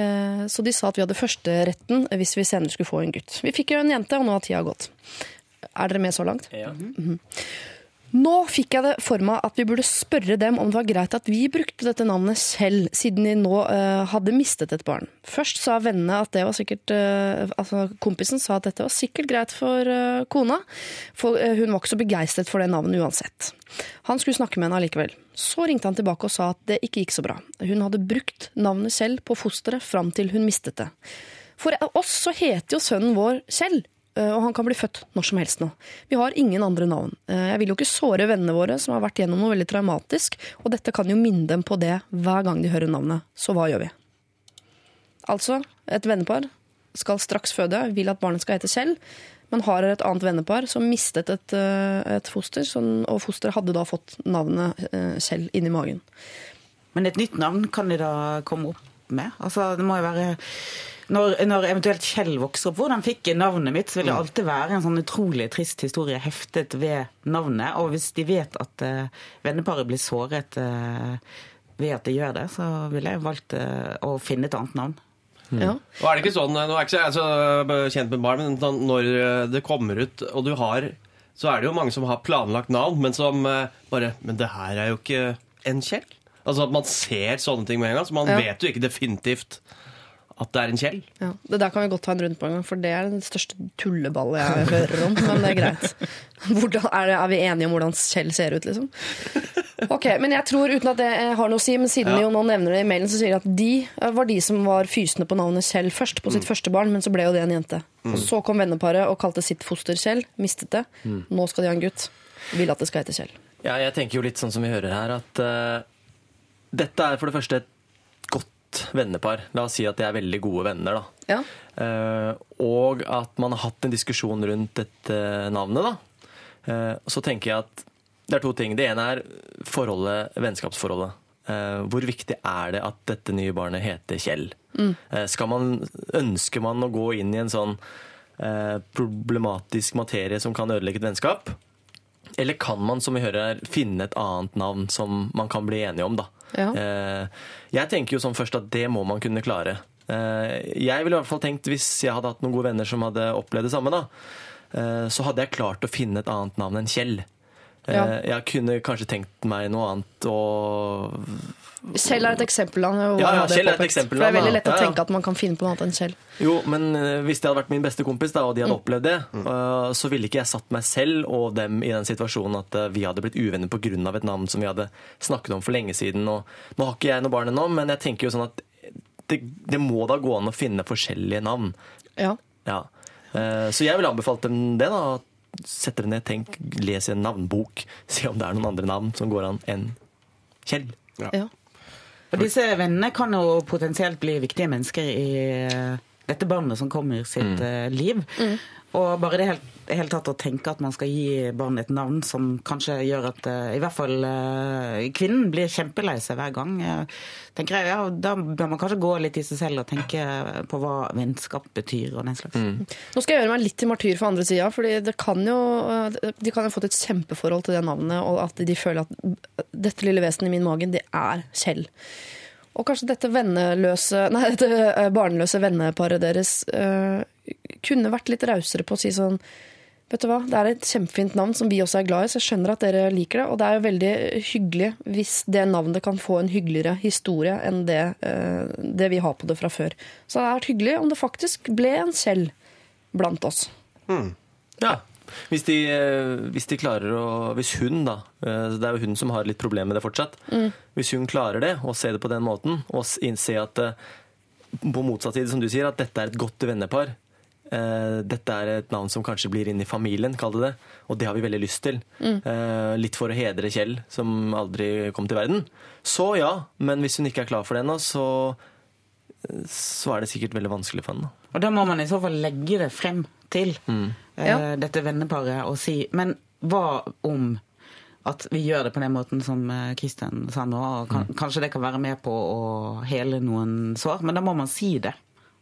eh, så de sa at vi hadde førsteretten hvis vi senere skulle få en gutt. Vi fikk jo en jente, og nå har tida gått. Er dere med så langt? Ja. Nå fikk jeg det for meg at vi burde spørre dem om det var greit at vi brukte dette navnet selv, siden de nå uh, hadde mistet et barn. Først sa vennene at det var sikkert uh, Altså kompisen sa at dette var sikkert greit for uh, kona, for hun var ikke så begeistret for det navnet uansett. Han skulle snakke med henne allikevel. Så ringte han tilbake og sa at det ikke gikk så bra. Hun hadde brukt navnet selv på fosteret fram til hun mistet det. For oss så heter jo sønnen vår Kjell. Eh, Og han kan bli født når som helst nå. Vi har ingen andre navn. Eh, Jeg vil jo ikke såre vennene våre som har vært gjennom noe veldig traumatisk, og dette kan jo minne dem på det hver gang de hører navnet. Så hva gjør vi? Altså, et vennepar skal straks føde, vil at barnet skal hete Kjell, men har et annet vennepar som mistet et, eh, et foster, og fosteret hadde da fått navnet Kjell inni magen. Men et nytt navn kan de da komme opp med? Altså, det må jo være når, når eventuelt Kjell vokser opp, hvordan fikk jeg navnet mitt, så vil det alltid være en sånn utrolig trist historie heftet ved navnet. Og hvis de vet at uh, venneparet blir såret uh, ved at de gjør det, så ville jeg valgt uh, å finne et annet navn. Ja. Og er det ikke sånn, Nå er jeg ikke så, jeg er så kjent med barn, men sånn, når det kommer ut, og du har Så er det jo mange som har planlagt navn, men som bare Men det her er jo ikke en Kjell. Altså at man ser sånne ting med en gang, så man Ja. vet jo ikke definitivt at det er en Kjell. Ja, Det der kan vi godt ta en runde på en gang, for det er den største tulleballet jeg hører om. Men det er greit. Hvordan, er, det, er vi enige om hvordan Kjell ser ut, liksom? Ok, men jeg tror, uten at det har noe å si, men siden Ja. jo nå nevner det i mailen, så sier de at de eh, var de som var fysende på navnet Kjell først, på sitt første barn, men så ble jo det en jente. Og så kom venneparet og kalte sitt foster Kjell, mistet det. Nå skal de ha en gutt. Vil at det skal hete Kjell. Ja, jeg tenker jo litt sånn som vi hører her, at uh, dette er for det første et godt vennepar. La oss si at de er veldig gode venner, da. Ja. Uh, og at man har hatt en diskusjon rundt dette navnet, da. Uh, så tenker jeg at det er to ting. Det ene er forholdet, vennskapsforholdet. Uh, hvor viktig er det at dette nye barnet heter Kjell? Eh, skal man, ønsker man å gå inn i en sånn problematisk materie som kan ødelegge et vennskap? Eller kan man, som vi hører her, finne et annet navn som man kan bli enige om, da? Ja. Eh, jeg tenker jo sånn først at det må man kunne klare. Eh, jeg ville i hvert fall tenkt, hvis jeg hadde hatt noen gode venner som hadde opplevd det samme, da, eh, så hadde jeg klart å finne et annet navn enn Kjell. Ja. Jeg kunne kanskje tenkt meg noe annet og Kjell er et eksempel. Han, Ja, ja, Kjell er et eksempel, For det er veldig lett å Ja, ja. tenke at man kan finne på noe annet enn Kjell. Jo, men eh, hvis det hadde vært min beste kompis, da, og de hadde Mm. opplevd det, eh, så ville ikke jeg satt meg selv og dem i den situasjonen at eh, vi hadde blitt uvenner pga. et navn som vi hadde snakket om for lenge siden. Og nå har ikke jeg noe barn ennå, men jeg tenker jo sånn at det, det må da gå an å finne forskjellige navn. Ja. Ja. Eh, Så jeg ville anbefalt dem det, da. At Sett dere ned, tenk, les i en navnbok. Se om det er noen andre navn som går an enn Kjell. Ja. Og disse vennene kan jo potensielt bli viktige mennesker i eh, dette barnet som kommer sitt mm. liv. Og bare det helt, helt tatt å tenke at man skal gi barnet et navn som kanskje gjør at eh, i hvert fall eh, kvinnen blir kjempelei seg hver gang, eh, tenker jeg, ja, da bør man kanskje gå litt i seg selv og tenke på hva vennskap betyr og den slags. Nå skal jeg gjøre meg litt til martyr for andre sida, fordi det kan jo, de kan jo ha fått et kjempeforhold til det navnet, og at de føler at dette lille vesenet i min mage, det er Kjell. Og kanskje dette venneløse, nei, dette eh, barnløse venneparet deres uh, kunne vært litt rausere på å si sånn Vet du hva, det er et kjempefint navn som vi også er glad i, så jeg skjønner at dere liker det. Og det er jo veldig hyggelig hvis det navnet kan få en hyggeligere historie enn det, uh, det vi har på det fra før. Så det hadde vært hyggelig om det faktisk ble en Kjell blant oss. Ja. Hvis de, eh, hvis de klarer å Hvis hun, da eh, Det er jo hun som har litt problemer med det fortsatt. Hvis hun klarer det, og ser det på den måten, og innser at eh, på motsatt side, som du sier, at dette er et godt vennepar. eh, Dette er et navn som kanskje blir inn i familien, kall det det. Og det har vi veldig lyst til. Mm. Litt for å hedre Kjell, som aldri kom til verden. Så ja, men hvis hun ikke er klar for det ennå, så, så er det sikkert veldig vanskelig for henne. Og da må man i så fall legge det frem til eh, Ja. dette venneparet og si Men hva om at vi gjør det på den måten som eh, Kristian sa nå? Og kan, Kanskje det kan være med på å hele noen sår, men da må man si det.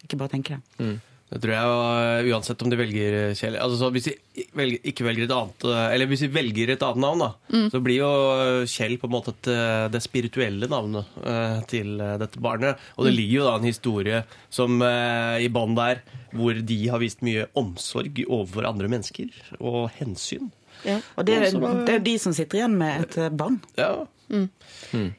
Ikke bare tenke det. Det tror jeg uh, uansett om de velger uh, Kjell altså, så Hvis de velger, ikke velger et annet uh, Eller hvis de velger et annet navn, da, så blir jo Kjell på en måte et, det spirituelle navnet uh, til dette barnet. Og det ligger jo da en historie som uh, i bånn der, hvor de har vist mye omsorg overfor andre mennesker og hensyn. Og det, er- det er jo de som sitter igjen med et eh, barn. Ja.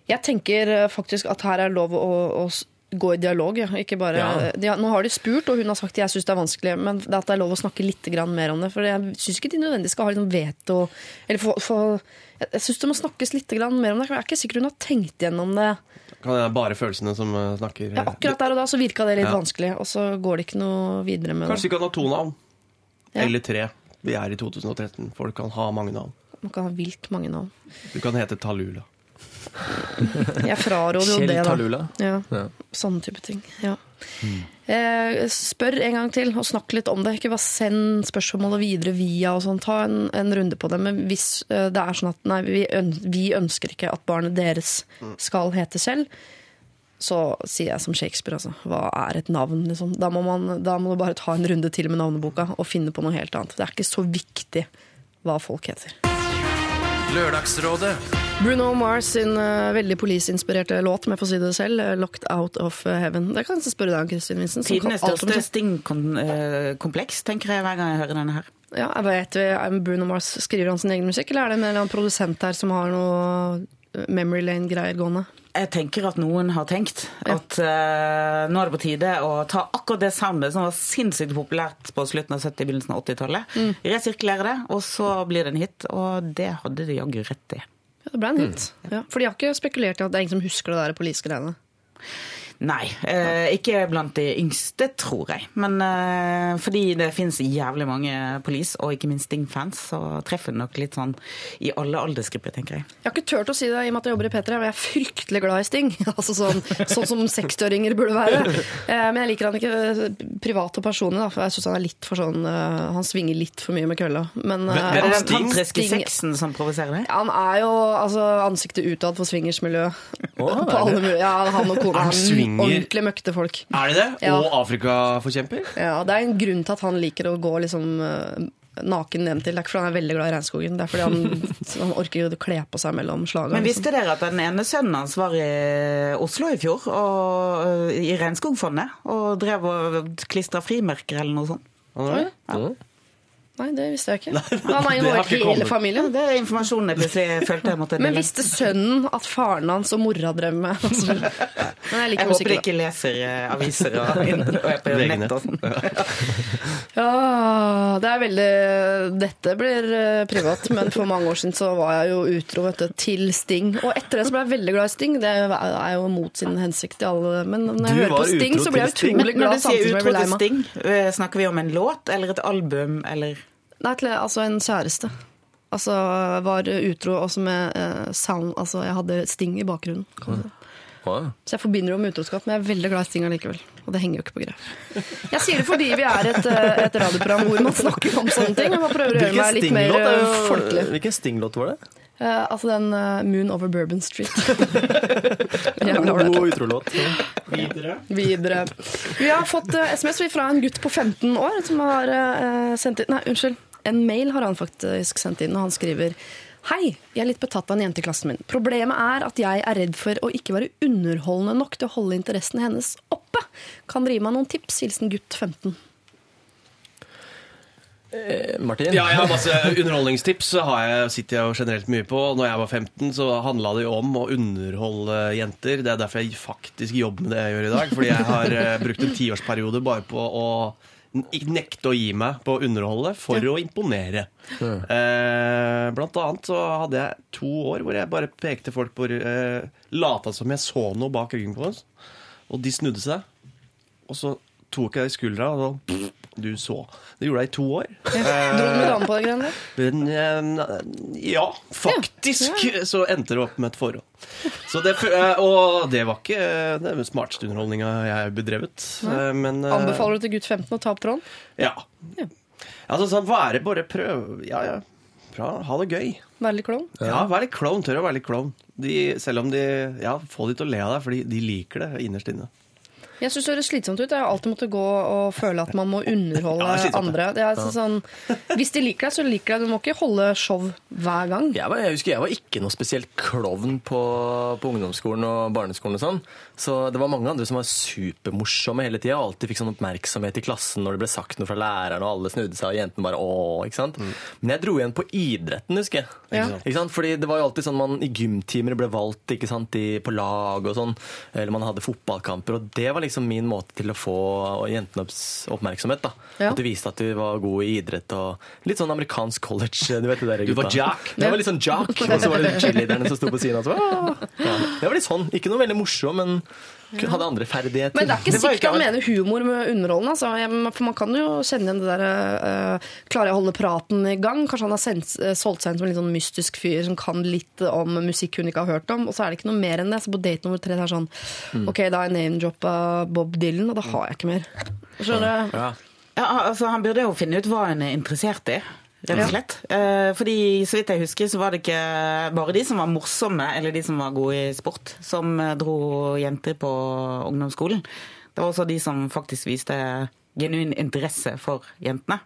Jeg tenker eh, faktisk at her er lov å, å gå i dialog. Ja. Ikke bare, Ja. de, nå har de spurt, og hun har sagt at jeg syns det er vanskelig, men det at det er lov å snakke litt mer om det. For jeg syns ikke de nødvendigvis skal ha liksom veto eller få, få, Jeg, syns det må snakkes litt mer om det. Jeg er ikke sikker hun har tenkt gjennom det. Kan det være bare følelsene som uh, snakker? Ja, akkurat der og da så virka det litt Ja. vanskelig, og så går det ikke noe videre med Kanskje det. de kan ha to navn. Ja. Eller tre. Vi er i 2013. Folk kan ha mange navn. Man kan ha vilt mange navn. Du kan hete Talula. Jeg fraråder jo det, da. Talula. Ja. Ja. Sånne type ting. Ja. Eh, spør en gang til, og snakk litt om det. Ikke bare send spørsmålet videre via og sånn. Ta en, en runde på det. Men hvis eh, det er sånn at nei, vi, vi ønsker ikke at barnet deres skal hete Kjell, så sier jeg som Shakespeare, altså. Hva er et navn, liksom? Da må, man, da må du bare ta en runde til med navneboka og finne på noe helt annet. Det er ikke så viktig hva folk heter. Lørdagsrådet Bruno Mars sin uh, veldig police-inspirerte låt, om jeg får si det selv, eh, 'Locked Out of Heaven'. Det kan jeg spørre deg om, Kristin kan alt om største stingkompleks, tenker jeg hver gang jeg hører denne her. Ja, jeg vet, er Bruno Mars Skriver han sin egen musikk, eller er det en eller annen produsent her som har noe eh, Memory Lane-greier gående? Jeg tenker at noen har tenkt at uh, nå er det på tide å ta akkurat det soundet som var sinnssykt populært på slutten av 70- begynnelsen av 80-tallet, resirkulere det, og så blir det en hit. Og det hadde de jaggu rett i. Ja, det ble en hit. Ja, for de har ikke spekulert i at det er ingen som husker det der police-greiene. Nei, eh, ikke blant de yngste, tror jeg. Men eh, fordi det fins jævlig mange Police, og ikke minst Sting-fans, så treffer det nok litt sånn i alle aldersgrupper, tenker jeg. Jeg har ikke turt å si det i og med at jeg jobber i P3, og jeg er fryktelig glad i Sting. Altså sånn, sånn som 60-åringer burde være. Eh, Men jeg liker han ikke eh, privat og personlig, da, for jeg syns han er litt for sånn uh, Han svinger litt for mye med kølla. Men eh, Er det den tantriske Sting- sexen som provoserer deg? Han er jo altså, ansiktet utad for swingersmiljøet. på er alle mulige Ja, han og kona Han er ordentlig møkte folk. Er det det? Ja. Og Afrikaforkjemper? Ja, Det er en grunn til at han liker å gå liksom eh, naken ned til. Det er ikke fordi han er veldig glad i regnskogen, det er fordi han, han orker å kle på seg mellom slagene. Men liksom. visste dere at den ene sønnen hans var i Oslo i fjor, og, øh, i Regnskogfondet, og drev og klistra frimerker eller noe sånt? Ja. Ja. Nei, det visste jeg ikke. Han har det involvert hele familien. Det er informasjonen jeg plutselig følte jeg måtte Men visste sønnen at faren hans og mora drev med altså, Men jeg er Jeg håper de ikke leser eh, aviser og, og er på VG-nett. og sånn. Ja, det er veldig Dette blir eh, privat, men for mange år siden så var jeg jo utro vet du, til Sting. Og etter det så ble jeg veldig glad i Sting. Det er jo mot sin hensikt i alle Men når jeg Du hører på Sting, så blir jeg utrolig glad. utrolig Når du sier utro til. Sting, eh, snakker vi om en låt eller et album eller Nei, til, altså en kjæreste. Altså var utro også med eh, sound Altså jeg hadde Sting i bakgrunnen. kan mm. Så jeg forbinder det med utroskap, men jeg er veldig glad i Sting allikevel. Og det henger jo ikke på greip. Jeg sier det fordi vi er et, eh, et radioprogram hvor man snakker om sånne ting. Og man prøver å gjøre meg litt mer er eh, folkelig. Hvilken Sting-låt var det? Eh, altså den uh, Moon Over Bourbon Street. God utrolåt. Videre. Vi har fått uh, SMS fra en gutt på 15 år som har uh, sendt inn Nei, unnskyld. En mail har han faktisk sendt inn, og han skriver Hei, jeg er litt betatt av en jente i klassen min. Problemet er at jeg er redd for å ikke være underholdende nok til å holde interessen hennes oppe. Kan dere gi meg noen tips? Hilsen gutt 15. Eh, Martin? Ja, jeg har masse underholdningstips. så Har jeg, sitter jeg jo generelt mye på. Når jeg var 15, så handla det jo om å underholde jenter. Det er derfor jeg faktisk jobber med det jeg gjør i dag. Fordi jeg har eh, brukt en tiårsperiode bare på å nekte å gi meg på å underholde for å imponere. Eh, blant annet så hadde jeg to år hvor jeg bare pekte folk på eh, Lata som jeg så noe bak ryggen på oss. Og de snudde seg. Og så tok jeg i skuldra, og så Du så. Det gjorde jeg i to år. Dro du med dame på det greiene Ja, faktisk eh, ja, faktisk så endte det opp med et forhold. Så det, eh, og det var ikke eh, den smarteste underholdninga jeg bedrevet. eh, Men eh, Anbefaler du til gutt 15 å ta opp tråden? Ja. Altså sånn, være bare prøv Ja, ja. Bra, ha det gøy. Være litt klovn? Ja, vær litt klovn. Tør å være litt klovn. Selv om de Ja, få de til å le av deg, fordi de liker det innerst inne. Jeg syns det høres slitsomt ut. Jeg har alltid måttet gå og føle at man må underholde Ja, andre. Det sånn, hvis de liker deg, så liker deg. Du må ikke holde show hver gang. Jeg, var, jeg husker jeg var ikke noe spesielt klovn på, på ungdomsskolen og barneskolen. og sånn. Så det var mange andre som var supermorsomme hele tida. Alltid fikk sånn oppmerksomhet i klassen når det ble sagt noe fra læreren, og alle snudde seg, og jentene bare åh, ikke sant. Men jeg dro igjen på idretten, husker jeg. Ja. Ikke sant? Fordi det var jo alltid sånn man i gymtimer ble valgt ikke sant, i, på lag og sånn. Eller man hadde fotballkamper. Og det var liksom min måte til å få jentene oppmerksomhet. da. Ja. At du viste at du var god i idrett og litt sånn amerikansk college. Du vet det der, gutta. Du var gutta. Ja. Jeg var litt sånn jock, og så var det cheerleaderne som sto på siden. Og så, «Åh!» ja. Det var litt sånn. Ikke noe veldig morsom, men hadde andre ferdigheter. Men det er ikke Det sikkert ikke han mener humor med underholdende. Altså. For man kan jo kjenne igjen det der uh, Klarer jeg å holde praten i gang? Kanskje han har sendt, eh, solgt seg inn som en litt sånn mystisk fyr som kan litt om musikk hun ikke har hørt om. Og så er det ikke noe mer enn det. Så på date nummer tre det er sånn Mm. OK, da har jeg name-droppa Bob Dylan, og da har jeg ikke mer. Skjønner du? Ja. Ja, altså Han burde jo finne ut hva hun er interessert i. Rett og slett. Eh, fordi så vidt jeg husker, så var det ikke bare de som var morsomme, eller de som var gode i sport, som eh, dro jenter på ungdomsskolen. Det var også de som faktisk viste genuin interesse for jentene.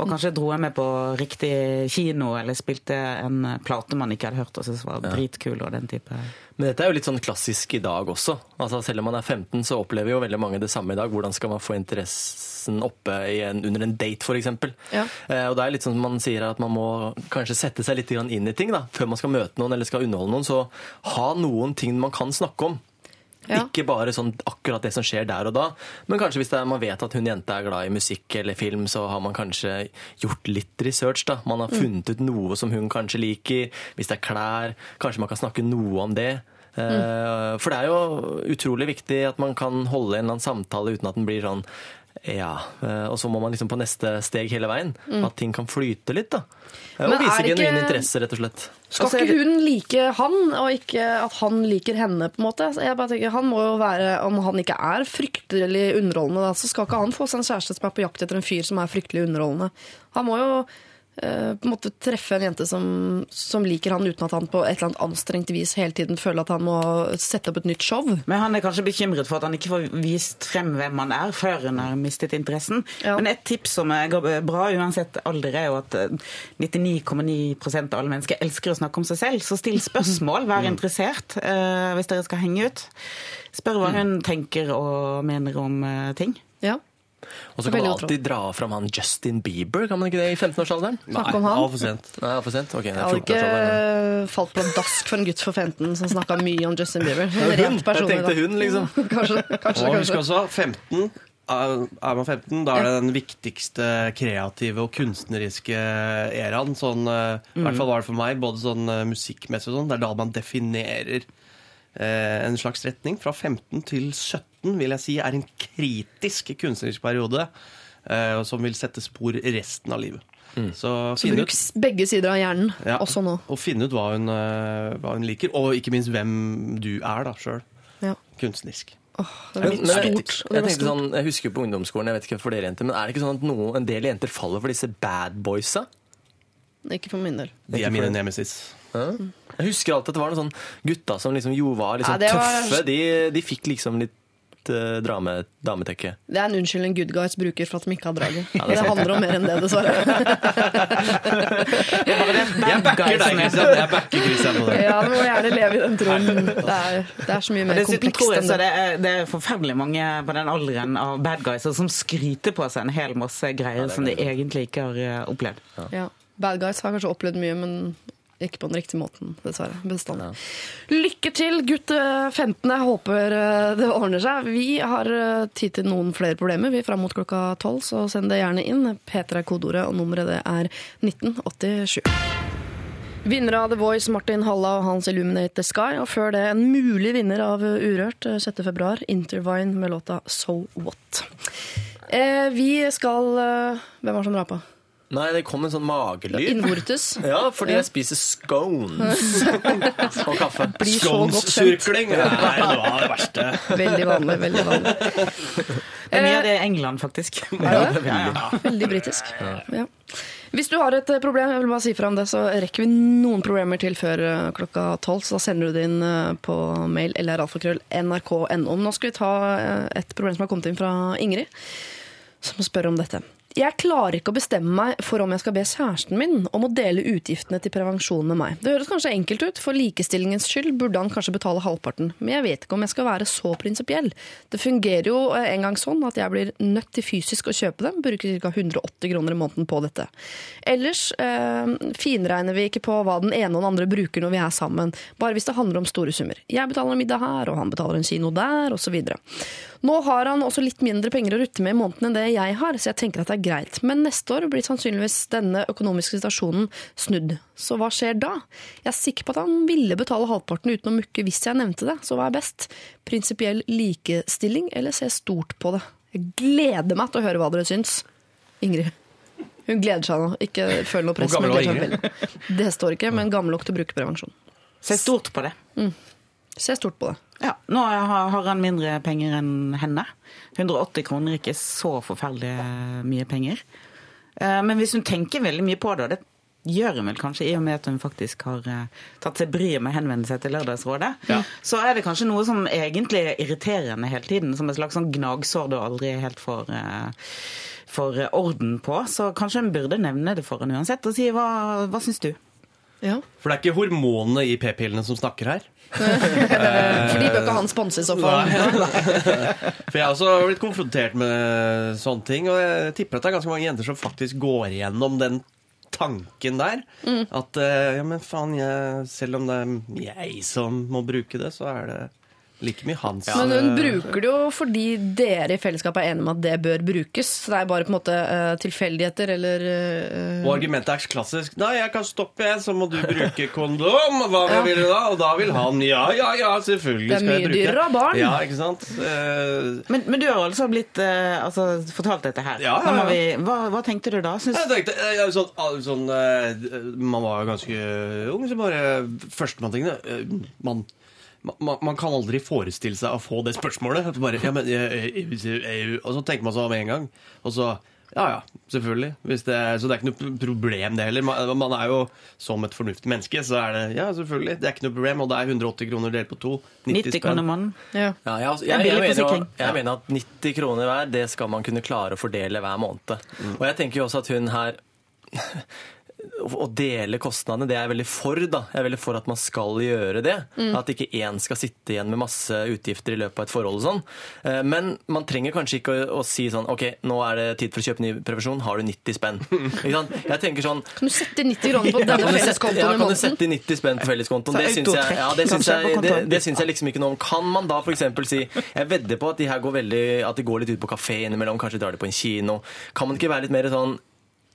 Og kanskje dro jeg med på riktig kino, eller spilte en plate man ikke hadde hørt og syntes var dritkul, og den type Men dette er jo litt sånn klassisk i dag også. Altså Selv om man er 15, så opplever jo veldig mange det samme i dag. Hvordan skal man få interessen oppe i en, under en date, f.eks. Ja. Eh, og det er litt sånn man sier at man må kanskje sette seg litt inn i ting da, før man skal møte noen eller skal underholde noen. Så ha noen ting man kan snakke om. Ja. Ikke bare sånn akkurat det som skjer der og da, men kanskje hvis er, man vet at hun jenta er glad i musikk eller film, så har man kanskje gjort litt research. da. Man har funnet ut noe som hun kanskje liker. Hvis det er klær, kanskje man kan snakke noe om det. Mm. For det er jo utrolig viktig at man kan holde en eller annen samtale uten at den blir sånn ja, eh, og så må man liksom på neste steg hele veien. At ting kan flyte litt, da. Eh, Men Og vise er ikke- genuin interesse, rett og slett. Skal altså, ikke hun like han, og ikke at han liker henne? på en måte? Så Jeg bare tenker, han må jo være, Om han ikke er fryktelig underholdende, da, så skal ikke han få seg en kjæreste som er på jakt etter en fyr som er fryktelig underholdende. Han må jo på en måte treffe en jente som, som liker han uten at han på et eller annet anstrengt vis hele tiden føler at han må sette opp et nytt show. Men han er kanskje bekymret for at han ikke får vist frem hvem han er før han har mistet interessen. Ja. Men et tips som er bra uansett alder, er jo at eh, 99,9% av alle mennesker elsker å snakke om seg selv. Så still spørsmål, vær interessert eh, hvis dere skal henge ut. Spør hva hun tenker og mener om eh, ting. Ja. Og så kan man utro. alltid dra fram han Justin Bieber, kan man ikke det i 15-årsalderen? Snakke om han. Altfor sent. Nei, for sent? Okay, Jeg hadde ikke 14-årsalderen. falt pladask for en gutt for 15 som snakka mye om Justin Bieber. Hun. Jeg tenkte hun, liksom. Kanskje, kanskje, Og husk også, 15 er man 15, da er det den viktigste kreative og kunstneriske eraen. Sånn, eh, I hvert fall var det for meg, både sånn eh, musikkmessig og sånn. Det er da man definerer en slags retning. Fra 15 til 17 vil jeg si er en kritisk kunstnerisk periode eh, som vil sette spor resten av livet. Så, Så finne bruk begge sider av hjernen, Ja. også nå. og finne ut hva hun, eh, hva hun liker, og ikke minst hvem du er da sjøl. Ja. Kunstnerisk. Det var jeg, tenkte sånn, jeg husker jo på ungdomsskolen, jeg vet ikke for dere jenter, men er det ikke sånn at noen, en del jenter faller for disse bad boysa? Ikke for min del. De er mine nemesis. Ja. Jeg husker alltid at det var noen sånn gutta som liksom jo var liksom Ja, var- tøffe. De, de fikk liksom litt uh, drame, dametekke. Det er en unnskyldning good guys bruker for at de ikke har draget. Ja, det det er handler om mer enn det, dessverre. Jeg backer deg, Christian. Jeg backer Christian på det. Ja, Du må gjerne leve i den troen. Det er, det er så mye mer komplekst jeg enn så det. er, det er forferdelig mange på den alderen av bad guys som skryter på seg en hel masse greier som de egentlig ikke har eh, opplevd. Ja. Bad guys har kanskje opplevd mye, men ikke på den riktige måten, dessverre. Bestandig. Lykke til, gutt eh, 15. Jeg håper eh, det ordner seg. Vi har eh, tid til noen flere problemer. Vi er fram mot klokka 12, så send det gjerne inn. P3 er kodeordet, og nummeret det er 1987. Vinner av The Voice, Martin Halla og hans Illuminate the Sky. Og før det en mulig vinner av Urørt eh, 6. februar, Intervine med låta So What. Eh, vi skal eh, Hvem var det som rapa? Nei, det kom en sånn magelyd. Innvortes. Ja, fordi jeg spiser scones og kaffe. Blir så godt kjent. Scones-surkling Nei, det var det verste. Veldig vanlig. veldig vanlig. Det er mye av det i England, faktisk. Det? Ja, veldig Veldig britisk. Ja. Hvis du har et eh, problem, jeg vil bare si fra om det, så rekker vi noen problemer til før eh, klokka tolv. Så da sender du det inn eh, på mail eller alfakrøll nrk.no. Nå skal vi ta eh, et problem som har kommet inn fra Ingrid, som spør om dette. Jeg klarer ikke å bestemme meg for om jeg skal be kjæresten min om å dele utgiftene til prevensjon med meg. Det høres kanskje enkelt ut, for likestillingens skyld burde han kanskje betale halvparten, men jeg vet ikke om jeg skal være så prinsipiell. Det fungerer jo eh, en gang sånn at jeg blir nødt til fysisk å kjøpe dem, bruker ca. 180 kroner i måneden på dette. Ellers eh, finregner vi ikke på hva den ene og den andre bruker når vi er sammen, bare hvis det handler om store summer. Jeg betaler en middag her, og han betaler en kino der, osv. Nå har han også litt mindre penger å rutte med i måneden enn det jeg har, så jeg tenker at det er greit. Men neste år blir sannsynligvis denne økonomiske situasjonen snudd. Så hva skjer da? Jeg er sikker på at han ville betale halvparten uten å mukke hvis jeg nevnte det, så hva er best? Prinsipiell likestilling eller se stort på det? Jeg gleder meg til å høre hva dere syns. Ingrid. Hun gleder seg nå. Ikke føl noe press. Hvor gammel var Ingrid? Det står ikke, men gammel nok til å bruke prevensjon. Se stort på det. Se stort på det. Ja, Nå har har han mindre penger enn henne. 180 kroner er ikke så forferdelig mye penger. Eh, Men hvis hun tenker veldig mye på det, og det gjør hun vel kanskje i og med at hun faktisk har eh, tatt seg bryet med å henvende seg til Lørdagsrådet, så er det kanskje noe som egentlig irriterer henne hele tiden, som et slags sånn gnagsår du aldri helt får eh, får orden på. Så kanskje hun burde nevne det for henne uansett, og si hva, hva syns du? Ja. For det er ikke hormonene i p-pillene som snakker her. Fordi bør ikke han sponse i så fall. For jeg har også blitt konfrontert med sånne ting, og jeg tipper at det er ganske mange jenter som faktisk går igjennom den tanken der. Mm. At eh, ja, men faen, jeg, selv om det er jeg som må bruke det, så er det like mye hans. Men hun eh, bruker det jo fordi dere i fellesskap er enige om at det bør brukes. Så det er bare på en måte uh, tilfeldigheter eller uh... Og argumentet er klassisk. Nei, jeg kan stoppe, jeg, så må du bruke kondom. Hva Ja. vil du da? Og da vil han ja, ja, ja, selvfølgelig Det er skal jeg mye bruke dyrere av barn. Ja, ikke sant? Uh... Men, men du har altså blitt altså, fortalt dette her. Ja, ja, ja. vi, hva, hva tenkte du da? Syns, Jeg tenkte, jeg, sånn, sånn, Man var jo ganske ung, så bare Første man tenkte eh, man, man, kan aldri forestille seg å få det spørsmålet. Bare, ja, men, eh, eh, og så tenker man seg om en gang. Og så Ja ja, selvfølgelig. Hvis det, så det er ikke noe problem, det heller. Man, man er jo som et fornuftig menneske, så er det Ja, selvfølgelig. Det er ikke noe problem. Og det er 180 kroner delt på to. 90 kroner måneden. ja. Ja, jeg, jeg, er jeg, mener, jeg mener at 90 kroner hver, det skal man kunne klare å fordele hver måned. Og jeg tenker jo også at hun her å dele kostnadene, det er jeg veldig for. da. Jeg er veldig for at man skal gjøre det. At ikke én skal sitte igjen med masse utgifter i løpet av et forhold. og sånn. Eh, Men man trenger kanskje ikke å, å si sånn OK, nå er det tid for å kjøpe ny prevensjon. Har du 90 spenn? Jeg tenker sånn Kan du sette 90 kroner på denne felleskontoen i måneden? ja, kan du sette 90 spenn på felleskontoen? Det syns jeg, ja, det syns jeg, det, det syns jeg liksom ikke noe om. Kan man da f.eks. si Jeg vedder på at de her går veldig At de går litt ut på kafé innimellom, kanskje drar de på en kino. Kan man ikke være litt mer sånn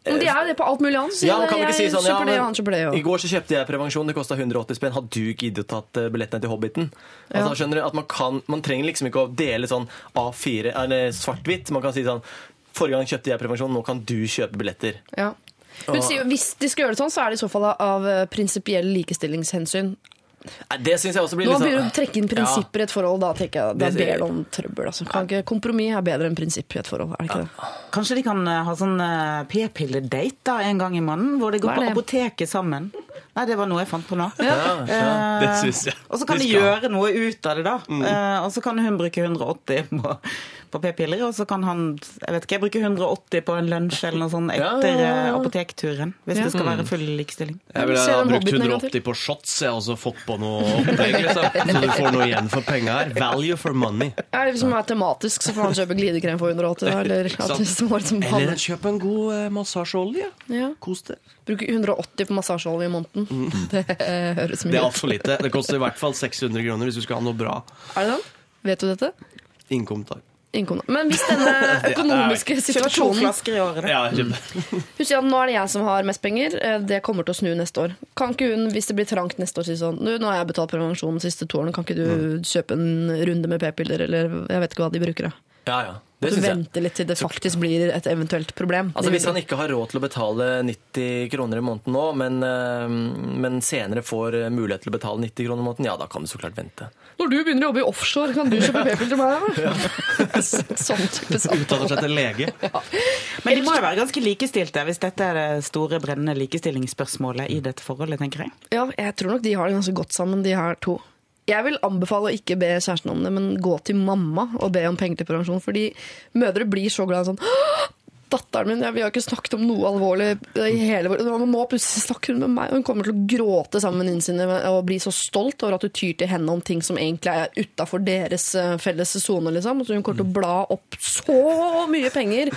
Men de er jo det på alt mulig annet. Ja, kan jeg ikke si sånn, ja, kjøper det, men han kjøper det. I går så kjøpte jeg prevensjon, det kosta 180 spenn. Hadde du giddet å tatt eh, billettene til Hobbiten? Altså, Ja. skjønner du, at man, kan, man trenger liksom ikke å dele sånn A4 eller svart-hvitt. Man kan si sånn Forrige gang kjøpte jeg prevensjon, nå kan du kjøpe billetter. Ja. Hun sier jo, Hvis de skal gjøre det sånn, så er det i så fall av prinsipielle likestillingshensyn. Nei, Det syns jeg også blir Nå begynner sånn du å trekke inn prinsipper i et forhold. Da tenker jeg, Det- er bedre om trøbbel. Altså. Kan ikke, kompromiss er bedre enn prinsipp i et forhold. er det ikke det? Kanskje de kan eh, ha sånn eh, p-pilledate en gang i måneden, hvor de går på apoteket sammen. Nei, det var noe jeg fant på nå. Ja, Ja, det syns jeg. Og så kan de gjøre noe ut av det, da. Mm. og så kan hun bruke 180 på, på p-piller, og så kan han jeg vet ikke, bruke 180 på en lunsj eller noe sånt etter ja, ja. eh, apotekturen. Hvis Ja. det skal være full likestilling. Jeg ville ha brukt Hobbiten en gang til. 180 på shots jeg har også fått på noe opplegg, liksom. Så du får noe igjen for penga her. Value for money. Ja, Hvis man er tematisk, så får han kjøpe glidekrem for 180. da, Eller det Eller kjøp en god eh, massasjeolje. ja. Kos deg. Bruke 180 på massasjeolje i måneden. Det eh, høres Det er ut. altfor lite. Det koster i hvert fall 600 kroner hvis du skal ha noe bra. Er det den? Vet du dette? Ingen kommentar. Innkom- Men hvis denne økonomiske situasjonen. Ja, sier at nå er det jeg som har mest penger, eh, det kommer til å snu neste år. Kan ikke hun, hvis det blir trangt neste år, si sånn «Du, Nå har jeg betalt prevensjon de siste to årene, kan ikke du kjøpe en runde med p-piller, eller jeg vet ikke hva de bruker? da?» Ja, ja. Det Du venter litt til det faktisk blir et eventuelt problem. Altså Hvis han ikke har råd til å betale 90 kroner i måneden nå, men, eh, men senere får eh, mulighet til å betale 90 kroner i måneden, ja, da kan du så klart vente. Når du begynner å jobbe i offshore, kan du kjøpe p-piller til meg? da? sånn type. Uttaler seg til lege. Men de må jo være ganske likestilte hvis dette er det store, brennende likestillingsspørsmålet i dette forholdet, tenker jeg. Ja, jeg tror nok de har det ganske godt sammen, de her to. Jeg vil anbefale å ikke be kjæresten om det, men gå til mamma og be om penger til prevensjon. Fordi mødre blir så glad sånn «Åh, Datteren min, ja, vi har ikke snakket om noe alvorlig i hele vår Nå plutselig snakker hun med meg, og hun kommer til å gråte sammen med venninnene sine og bli så stolt over at du tyr til henne om ting som egentlig er utafor deres eh, felles sone. Liksom. Så hun kommer til å bla opp så mye penger.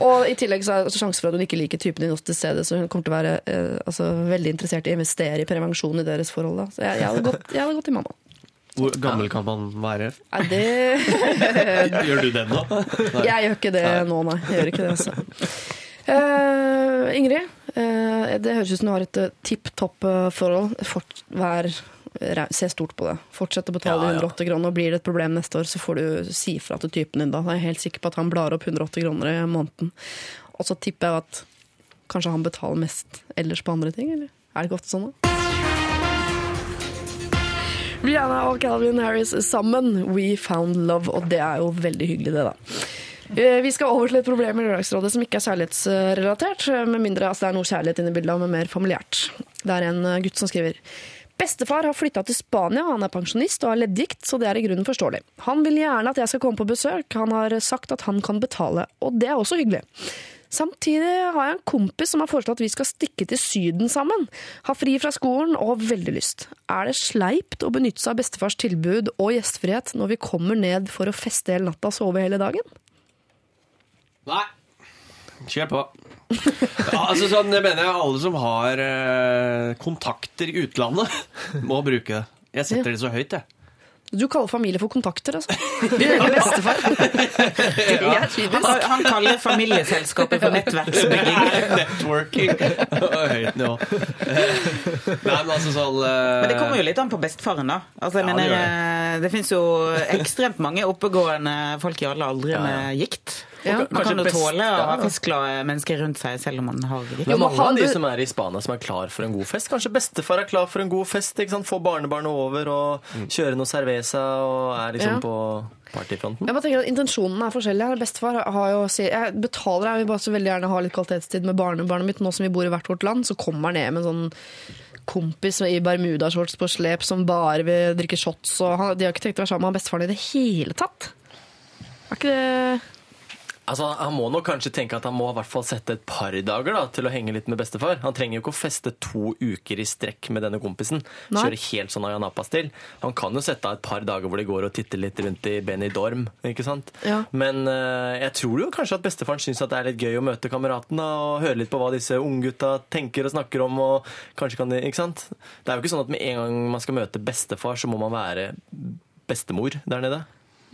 Og i tillegg så er det sjanse for at hun ikke liker typen din også til stedet, så hun kommer til å være eh, altså, veldig interessert i å investere i prevensjon i deres forhold. Da. Så jeg, jeg, gått, jeg hadde gått til mamma. Hvor gammel kan man være? Ja, det Gjør du det nå? Jeg gjør ikke det nå, nei. Jeg gjør ikke det, altså. Uh, Ingrid, uh, det høres ut som du har et uh, tipp topp eh, forhold. Fort, vær, se stort på det. Fortsett å betale Ja, ja. 180 kroner. og Blir det et problem neste år, så får du si fra til typen din. da. Jeg er helt sikker på at han blar opp 180 kroner i måneden. Og så tipper jeg at kanskje han betaler mest ellers på andre ting, eller? Er det ikke ofte sånn, da? Rihanna og Calvin Harris sammen. We found love. Og det er jo veldig hyggelig, det, da. Eh, Vi skal over til et problem i Lørdagsrådet som ikke er kjærlighetsrelatert, eh, med mindre altså, det er noe kjærlighet inne i bildet, men mer familiært. Det er en eh, gutt som skriver Bestefar har flytta til Spania, han er pensjonist og har leddgikt, så det er i grunnen forståelig. Han vil gjerne at jeg skal komme på besøk, han har sagt at han kan betale, og det er også hyggelig. Samtidig har jeg en kompis som har foreslått at vi skal stikke til Syden sammen. Har fri fra skolen og har veldig lyst. Er det sleipt å benytte seg av bestefars tilbud og gjestfrihet når vi kommer ned for å feste hele natta og sove hele dagen? Nei. Kjør på. Ja, altså sånn, jeg mener alle som har eh, kontakter i utlandet, må bruke det. Jeg setter det så høyt, jeg. Du kaller familie for kontakter, altså. Vi er bestefar. Det er Han, han kaller familieselskapet for nettverksbygging. Networking. Høyt nivå. Nei, men altså sånn eh, Men det kommer jo litt an på bestefaren, da. Altså, jeg Ja, det mener, gjør eh, det fins jo ekstremt mange oppegående folk i alle aldre Ja, ja. med gikt. Ja. Man kan jo tåle å ha festglade mennesker rundt seg selv om man har gikt. Det er men mange av de som er i Spania som er klar for en god fest. Kanskje bestefar er klar for en god fest. ikke sant? Få barnebarnet over og kjøre noe cerveza og er liksom Ja. på partyfronten. Jeg bare tenker at Intensjonen er forskjellig. Bestefar har jo jeg betaler, jeg vil bare så veldig gjerne ha litt kvalitetstid med barnebarnet mitt. Nå som vi bor i hvert vårt land, så kommer han ned med en sånn kompis i bermudashorts på slep som bare vil drikke shots. Og han, de har ikke tenkt å være sammen med bestefaren i det hele tatt. Er ikke det Altså, Han må nok kanskje tenke at han må i hvert fall sette et par dager da, til å henge litt med bestefar. Han trenger jo ikke å feste to uker i strekk med denne kompisen. Nei. Kjøre helt sånn Ayanapas-stil. Han kan jo sette av et par dager hvor de går og titter litt rundt i Benidorm. ikke sant? Ja. Men uh, jeg tror jo kanskje at bestefaren syns det er litt gøy å møte kameratene og høre litt på hva disse unggutta tenker og snakker om. og kanskje kan de, ikke sant? Det er jo ikke sånn at med en gang man skal møte bestefar, så må man være bestemor der nede.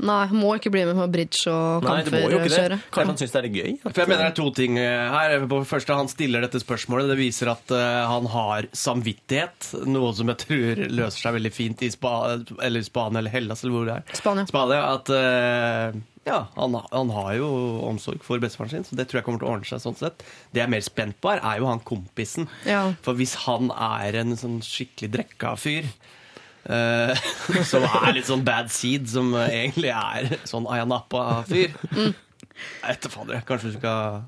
Nei, må ikke bli med på bridge og kamferkjøre. Kanskje han syns det er litt gøy? For jeg mener det er to ting eh, her. På første, Han stiller dette spørsmålet. Det viser at eh, han har samvittighet. Noe som jeg tror løser seg veldig fint i Spa, eller Spania eller Hellas eller hvor det er. Spania. Spania at, eh, Ja, han, han har jo omsorg for bestefaren sin, så det tror jeg kommer til å ordne seg. sånn sett. Det jeg er mer spent på, her, er jo han kompisen. Ja. For hvis han er en sånn skikkelig drekka fyr eh, som er litt sånn bad seed, som egentlig er sånn Ayanapa-fyr Mm. Jeg vet da fader, kanskje du skal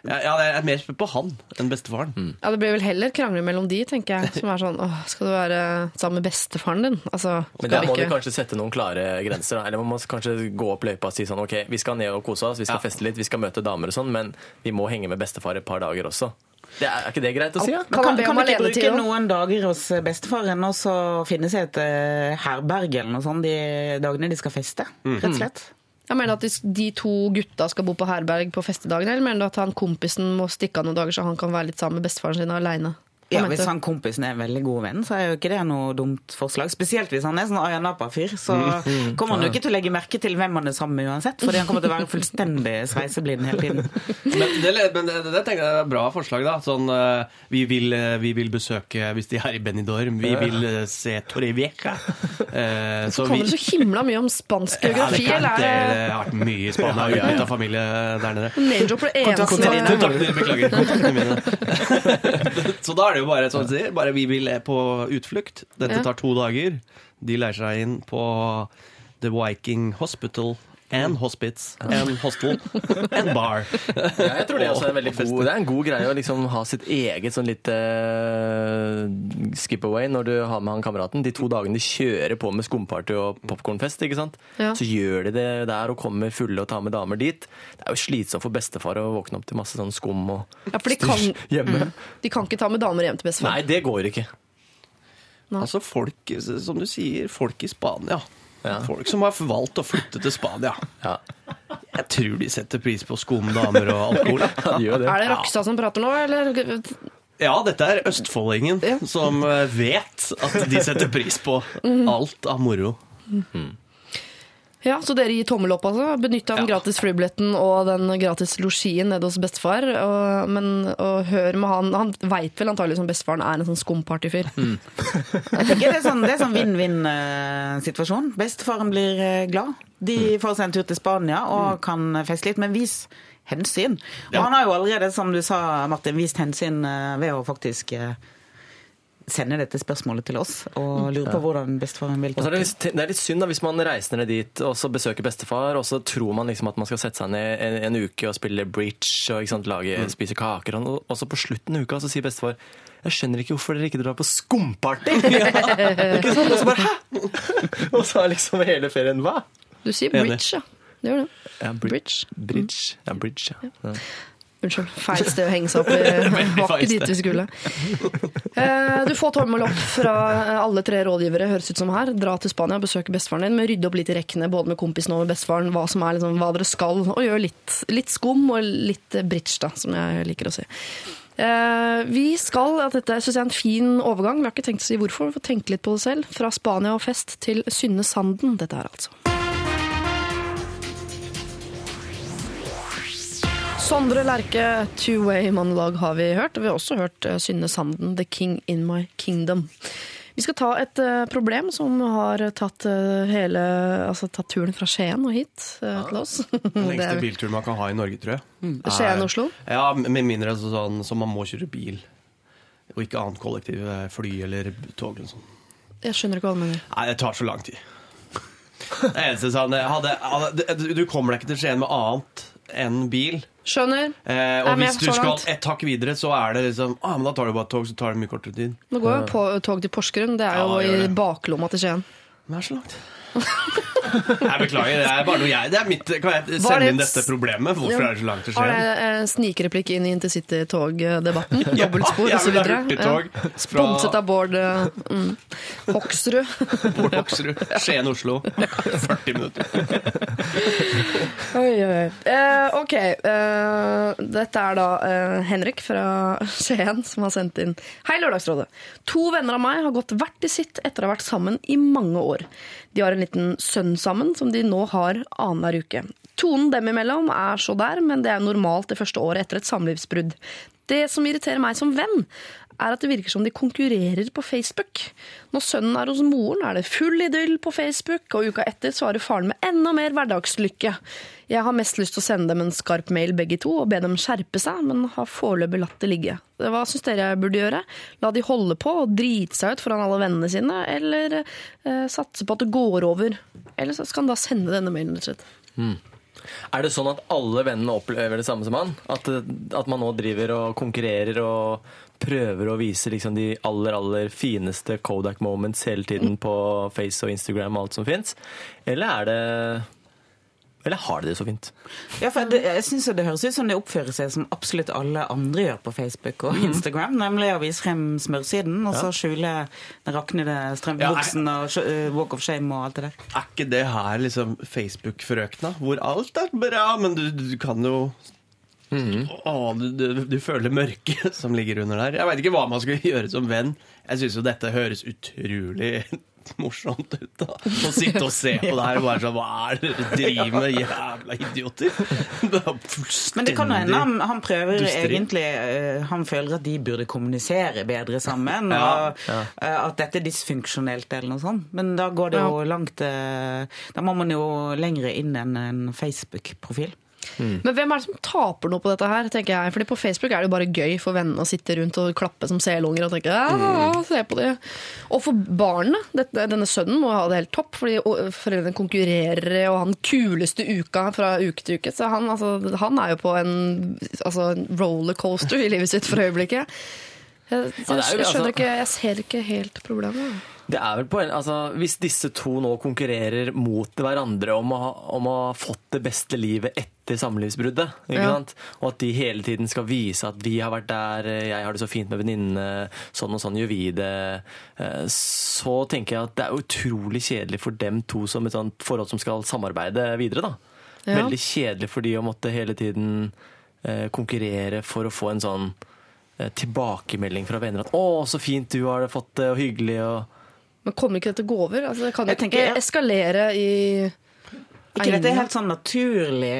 ja, ja, jeg er mer spent på han enn bestefaren. Ja, Det blir vel heller krangler mellom de, tenker jeg. Som er sånn åh, skal du være sammen med bestefaren din? Altså, Men der må må du kanskje sette noen klare grenser. Da. Eller man må kanskje gå opp løypa og si sånn OK, vi skal ned og kose oss, vi skal Ja. feste litt, vi skal møte damer og sånn, men vi må henge med bestefar et par dager også. Det er, er ikke det greit å si? Ja? Kan Kan, kan du ikke bruke noen dager hos bestefaren og så finne seg et uh, herberg eller noe sånt de dagene de skal feste? Rett og slett. Jeg mener at de, de to gutta skal bo på herberg på festedagene, eller mener du at han kompisen må stikke av noen dager så han kan være litt sammen med bestefaren sin aleine? Ja, Hvis han kompisen er en veldig god venn, så er jo ikke det noe dumt forslag. Spesielt hvis han er sånn Ayanapa-fyr. Så Mm. kommer han jo ikke til å legge merke til hvem han er sammen med uansett, fordi han kommer til å være fullstendig sveiseblind hele tiden. Men det, men det, det tenker jeg er et bra forslag, da. Sånn, eh, vi, vil, eh, vi vil besøke, hvis de er i Benidorm, vi vil eh, se Torrevieja. Eh, Så kan dere så himla mye om spansk geografi, Ja, eller det, det har vært mye i Spania Ja, ja, ja. av familie der nede. name-dropper eneste beklager. Kontaktene mine. Så da er det jo bare sånn å si, bare vi vil på utflukt. Dette tar to dager. De leier seg inn på The Viking Hospital and Hospits en Hostel en Bar. Ja, jeg tror det også er en veldig god Det er en god greie å liksom ha sitt eget sånn litt uh, skip away når du har med han kameraten. De to dagene de kjører på med skumparty og popkornfest, ikke sant. Ja. Så gjør de det der og kommer fulle og tar med damer dit. Det er jo slitsomt for bestefar å våkne opp til masse sånn skum og Ja, for de kan, hjemme. de kan ikke ta med damer hjem til bestefar. Nei, det går ikke. Altså folk, som du sier, folk i Spania. Ja. Folk som har valgt å flytte til Spania. Ja. Jeg tror de setter pris på skum, damer og alkohol. Ja, de gjør det. Er det Rakstad som prater nå, eller? Ja, dette er østfoldingen som eh, vet at de setter pris på alt av moro. Ja, Så dere gir tommel opp, altså? Benytta den gratis flybilletten og den gratis losjien nede hos bestefar. Og, men og hør med han Han veit vel antagelig som bestefaren er en sånn skumpartyfyr. Tenker det er sånn, sånn vinn-vinn-situasjon. Bestefaren blir eh, glad. De får seg en tur til Spania og kan feste litt, men vis hensyn. Og han har jo allerede, som du sa, Martin, vist hensyn eh, ved å faktisk eh, sende dette spørsmålet til oss og lurer på hvordan bestefaren vil ta er det, litt, det er litt synd da, hvis man reiser ned dit og så besøker bestefar, og så tror man liksom at man skal sette seg ned en, en uke og spille bridge og ikke sant, lage, spise kaker, og, og så på slutten av uka så sier bestefar jeg skjønner ikke hvorfor dere ikke drar på skumparty! ikke sant? Og så bare, hæ? Og så er liksom hele ferien, hva? Du sier bridge, ja. Det gjør det. Ja, Bridge. Bridge. Ja, bridge, ja. ja. Unnskyld, feil sted å henge seg opp i. Var ikke dit vi skulle. Eh, Du får tommel opp fra alle tre rådgivere, høres ut som her. Dra til Spania, besøke bestefaren din, men rydde opp litt i rekkene, både med kompisen og med bestefaren, hva som er liksom, hva dere skal, og gjør litt, litt skum og litt bridge, da, som jeg liker å si. Eh, Vi skal, at dette synes jeg er en fin overgang, vi har ikke tenkt å si hvorfor, vi får tenke litt på det selv. Fra Spania og fest til Synne Sanden, dette her altså. Sondre Lerche, two-way monolog har vi hørt. og Vi har også hørt eh, Synne Sanden, The King in My Kingdom. Vi skal ta et eh, problem som har tatt, eh, hele, altså, tatt turen fra Skien og hit ja. til oss. Den lengste bilturen man kan ha i Norge, tror jeg. Mm. Skien-Oslo? Ja, med mindre sånn, som man må kjøre bil. Og ikke annet kollektiv, fly eller tog eller sånn. Jeg skjønner ikke hva du mener. Nei, det tar så lang tid. Det eneste sånn, hadde, hadde, Du kommer deg ikke til Skien med annet enn bil. Skjønner. Eh, og hvis du skal et hakk videre, så er det liksom ah, men Da tar du bare et tog, så tar det mye kortere tid. Nå går jo på tog til Porsgrunn. Det er Ja, jo i det. baklomma til Skien. Men det er så langt. Jeg beklager, det er bare noe jeg Det er mitt Kan jeg sende det inn dette problemet? Hvorfor er det så langt til Har Skien? det en snikreplikk inn i intercity-tog-debatten? Ja, Dobbeltspor osv. fra- Sponset av Bård eh, mm, Hoksrud. Bård Hoksrud. Skien-Oslo. 40 minutter. Oi, oi. Eh, ok, eh, dette er da eh, Henrik fra Skien som har sendt inn. Hei, Lørdagsrådet. To venner av meg har gått hvert i sitt etter å ha vært sammen i mange år. De har en liten sønn sammen som de nå har annenhver uke. Tonen dem imellom er så der, men det er normalt det første året etter et samlivsbrudd. Det som irriterer meg som venn, er at det virker som de konkurrerer på Facebook. Når sønnen er hos moren, er det full idyll på Facebook, og uka etter svarer faren med enda mer hverdagslykke. Jeg har mest lyst til å sende dem en skarp mail begge to og be dem skjerpe seg, men har foreløpig latt det ligge. Hva syns dere jeg burde gjøre? La de holde på og drite seg ut foran alle vennene sine, eller eh, satse på at det går over? Eller så skal han da sende denne mailen, rett og slett. Mm. Er det sånn at alle vennene opplever det samme som han? At, at man nå driver og konkurrerer og prøver å vise liksom de aller, aller fineste Kodak moments hele tiden på Face og Instagram og alt som fins? Eller er det eller har de det så fint? Ja, for det, jeg synes Det høres ut som det oppfører seg som absolutt alle andre gjør på Facebook og Instagram. Nemlig å vise frem smørsiden, og så skjule den raknede strømpebuksen og eh, walk of shame og alt det der. Er ikke det her liksom Facebook-frøkna? Hvor alt er bra, men du, du kan jo Å, du, du, du føler mørket som ligger under der. Jeg veit ikke hva man skulle gjøre som venn. Jeg syns jo dette høres utrolig morsomt ut. da Å sitte og se på det her og bare sånn Hva er det dere driver med, jævla idioter? Det er fullstendig Men det kan jo hende han, han prøver dusteri. egentlig eh, Han føler at de burde kommunisere bedre sammen. Ja, og eh, At dette er dysfunksjonelt eller noe sånt. Men da går det jo langt eh, Da må man jo lengre inn enn en Facebook-profil. Men hvem er det som taper noe på dette her, tenker jeg. Fordi på Facebook er det jo bare gøy for vennene å sitte rundt og klappe som selunger og tenke ja, se på det. Og for barnet, dette, denne sønnen må ha det helt topp, fordi foreldrene konkurrerer og han kuleste uka fra uke til uke. Så han, altså, han er jo på en, altså, rollercoaster i livet sitt for øyeblikket. Jeg, jo- jeg skjønner altså- ikke, jeg ser ikke helt problemet. Det er vel på en, altså, Hvis disse to nå konkurrerer mot hverandre om å, ha, om å ha fått det beste livet etter samlivsbruddet, ikke Ja. sant? og at de hele tiden skal vise at vi har vært der, jeg har det så fint med venninnene, sånn og sånn gjør vi det, eh, så tenker jeg at det er utrolig kjedelig for dem to som et sånt forhold som skal samarbeide videre. da. Ja. Veldig kjedelig for de å måtte hele tiden eh, konkurrere for å få en sånn eh, tilbakemelding fra venner at 'Å, så fint du har det fått det, og hyggelig', og Men kommer ikke dette å gå over? Altså, det kan jo ikke eskalere i ikke dette er helt sånn naturlig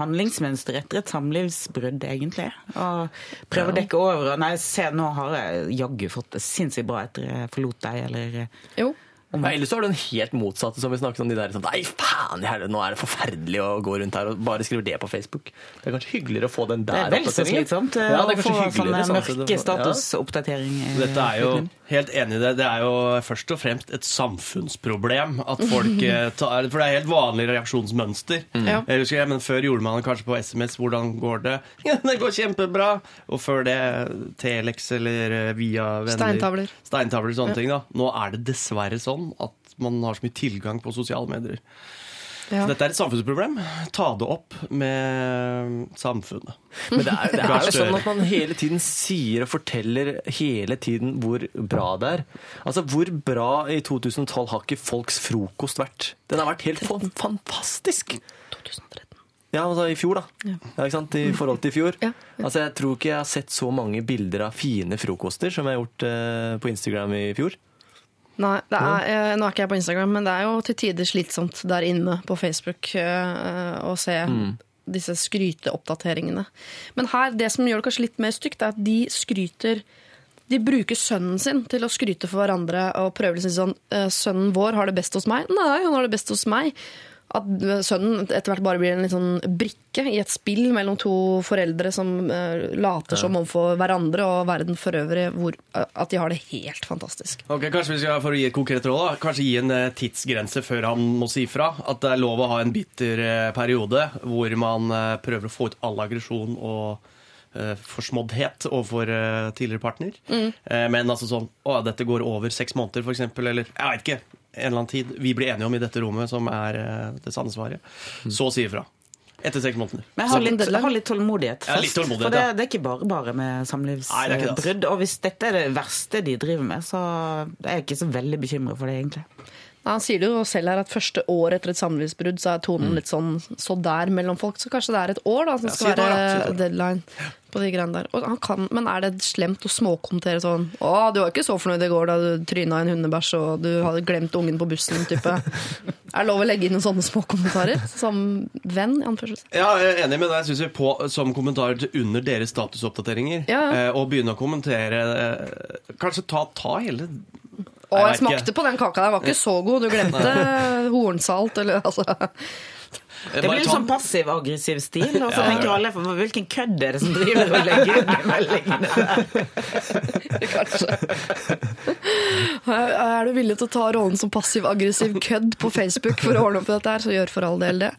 handlingsmønster etter et samlivsbrudd, egentlig? Og prøve å dekke over og Nei, se, nå har jeg jaggu fått det sinnssykt bra etter jeg forlot deg, eller Jo. Ja, Eller så har du den helt motsatte, som vi snakket om. de der sånn, Nei, faen, i helvete, nå er det forferdelig å gå rundt her og bare skrive det på Facebook. Det er kanskje hyggeligere å få den der. Det er vel så slitsomt eh, Ja, det å er få kanskje hyggeligere, sånn, mørke det- Ja. Dette er jo helt enig i det. Det er jo først og fremst et samfunnsproblem at folk eh, tar For det er helt vanlig reaksjonsmønster. Ja. Jeg husker, men Før gjorde man det kanskje på SMS. Hvordan går det? Ja, det går kjempebra. Og før det Telex eller eh, via venner. Steintavler. Steintavler, sånne Ja. ting da. Nå er det dessverre sånn at man har så mye tilgang på sosiale medier. Ja. Så dette er et samfunnsproblem. Ta det opp med samfunnet. Men det er, det er jo sånn at man hele tiden sier og forteller hele tiden hvor bra det er. Altså, Hvor bra i 2012 har ikke folks frokost vært? Den har vært helt fantastisk! 2013. Ja, altså i fjor, da. Ja. Ja, ikke sant? I forhold til i fjor. Ja. Altså, Jeg tror ikke jeg har sett så mange bilder av fine frokoster som jeg har gjort eh, på Instagram i fjor. Nei, det er, eh, nå er ikke jeg på Instagram, men det er jo til tider slitsomt der inne på Facebook eh, å se disse skryteoppdateringene. Men her, det som gjør det kanskje litt mer stygt, er at de skryter de bruker sønnen sin til å skryte for hverandre og prøver å si sånn eh, 'Sønnen vår har det best hos meg.' Nei, han har det best hos meg. At sønnen etter hvert bare blir en litt sånn brikke i et spill mellom to foreldre som uh, later som overfor hverandre og verden for øvrig, hvor, uh, at de har det helt fantastisk. Ok, Kanskje vi skal for å gi et konkret råd da, kanskje gi en uh, tidsgrense før han må si fra. At det er lov å ha en bitter periode hvor man prøver å få ut all aggresjon og forsmåddhet overfor tidligere partner. Eh, men altså sånn Å, dette går over seks måneder, eksempel. Eller jeg vet ikke. En eller annen tid vi blir enige om i dette rommet, som er eh, det sanne svaret. Så si ifra. Etter seks måneder. Men ha litt, ha litt tålmodighet Ja, litt tålmodighet, for det, det er ikke bare bare med det, samlivsbrudd. Og hvis dette er det verste de driver med, så er jeg ikke så veldig bekymret for det, egentlig. Han sier det jo selv her at første år etter et samlivsbrudd så er Mm. tonen litt sånn så der mellom folk. Så kanskje det er et år da som skal være deadline på de greiene der. Kan, men er det slemt å småkommentere sånn Å, du var ikke så fornøyd i går da du tryna en hundebæsj og du hadde glemt ungen på bussen, type. Er det lov å legge inn noen sånne småkommentarer? Som venn? i anførselstegn? Ja, jeg er enig med deg. Synes vi på, Som kommentarer under deres statusoppdateringer. Ja. Eh, og begynne å kommentere eh, Kanskje ta, ta hele Nei, jeg ikke. smakte på den kaka der, var ikke så god. Du glemte hornsalt, eller altså Det blir litt sånn passiv-aggressiv stil. Og så Ja. tenker alle hvilken kødd er det som driver og legger ut de meldingene der? Er du villig til å ta rollen som passiv-aggressiv kødd på Facebook for å ordne opp i dette her, så gjør for all del det.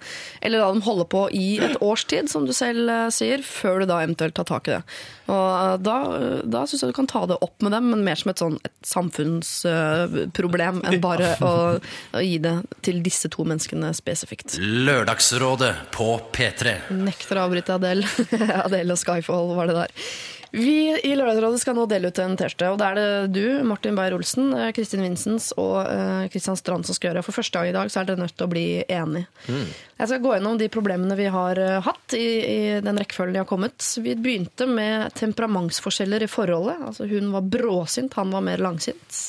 Eller la dem holde på i et års tid, som du selv eh, sier, før du da eventuelt tar tak i det. Og eh, da, da syns jeg du kan ta det opp med dem, men mer som et sånn et samfunnsproblem enn bare å, å gi det til disse to menneskene spesifikt. Lørdagsrådet på P3. Nekter å avbryte Adele. Adele og Skyfall var det der. Vi i Lørdagsrådet skal nå dele ut en T-skjorte, og da er det du, Martin Beyer-Olsen, eh, Kristin Vinsens og eh, Kristian Strand som skal gjøre det. For første gang i dag så er dere nødt til å bli enig. Jeg skal gå gjennom de problemene vi har eh, hatt i, i den rekkefølgen de har kommet. Vi begynte med temperamentsforskjeller i forholdet. Altså Hun var bråsint, han var mer langsint.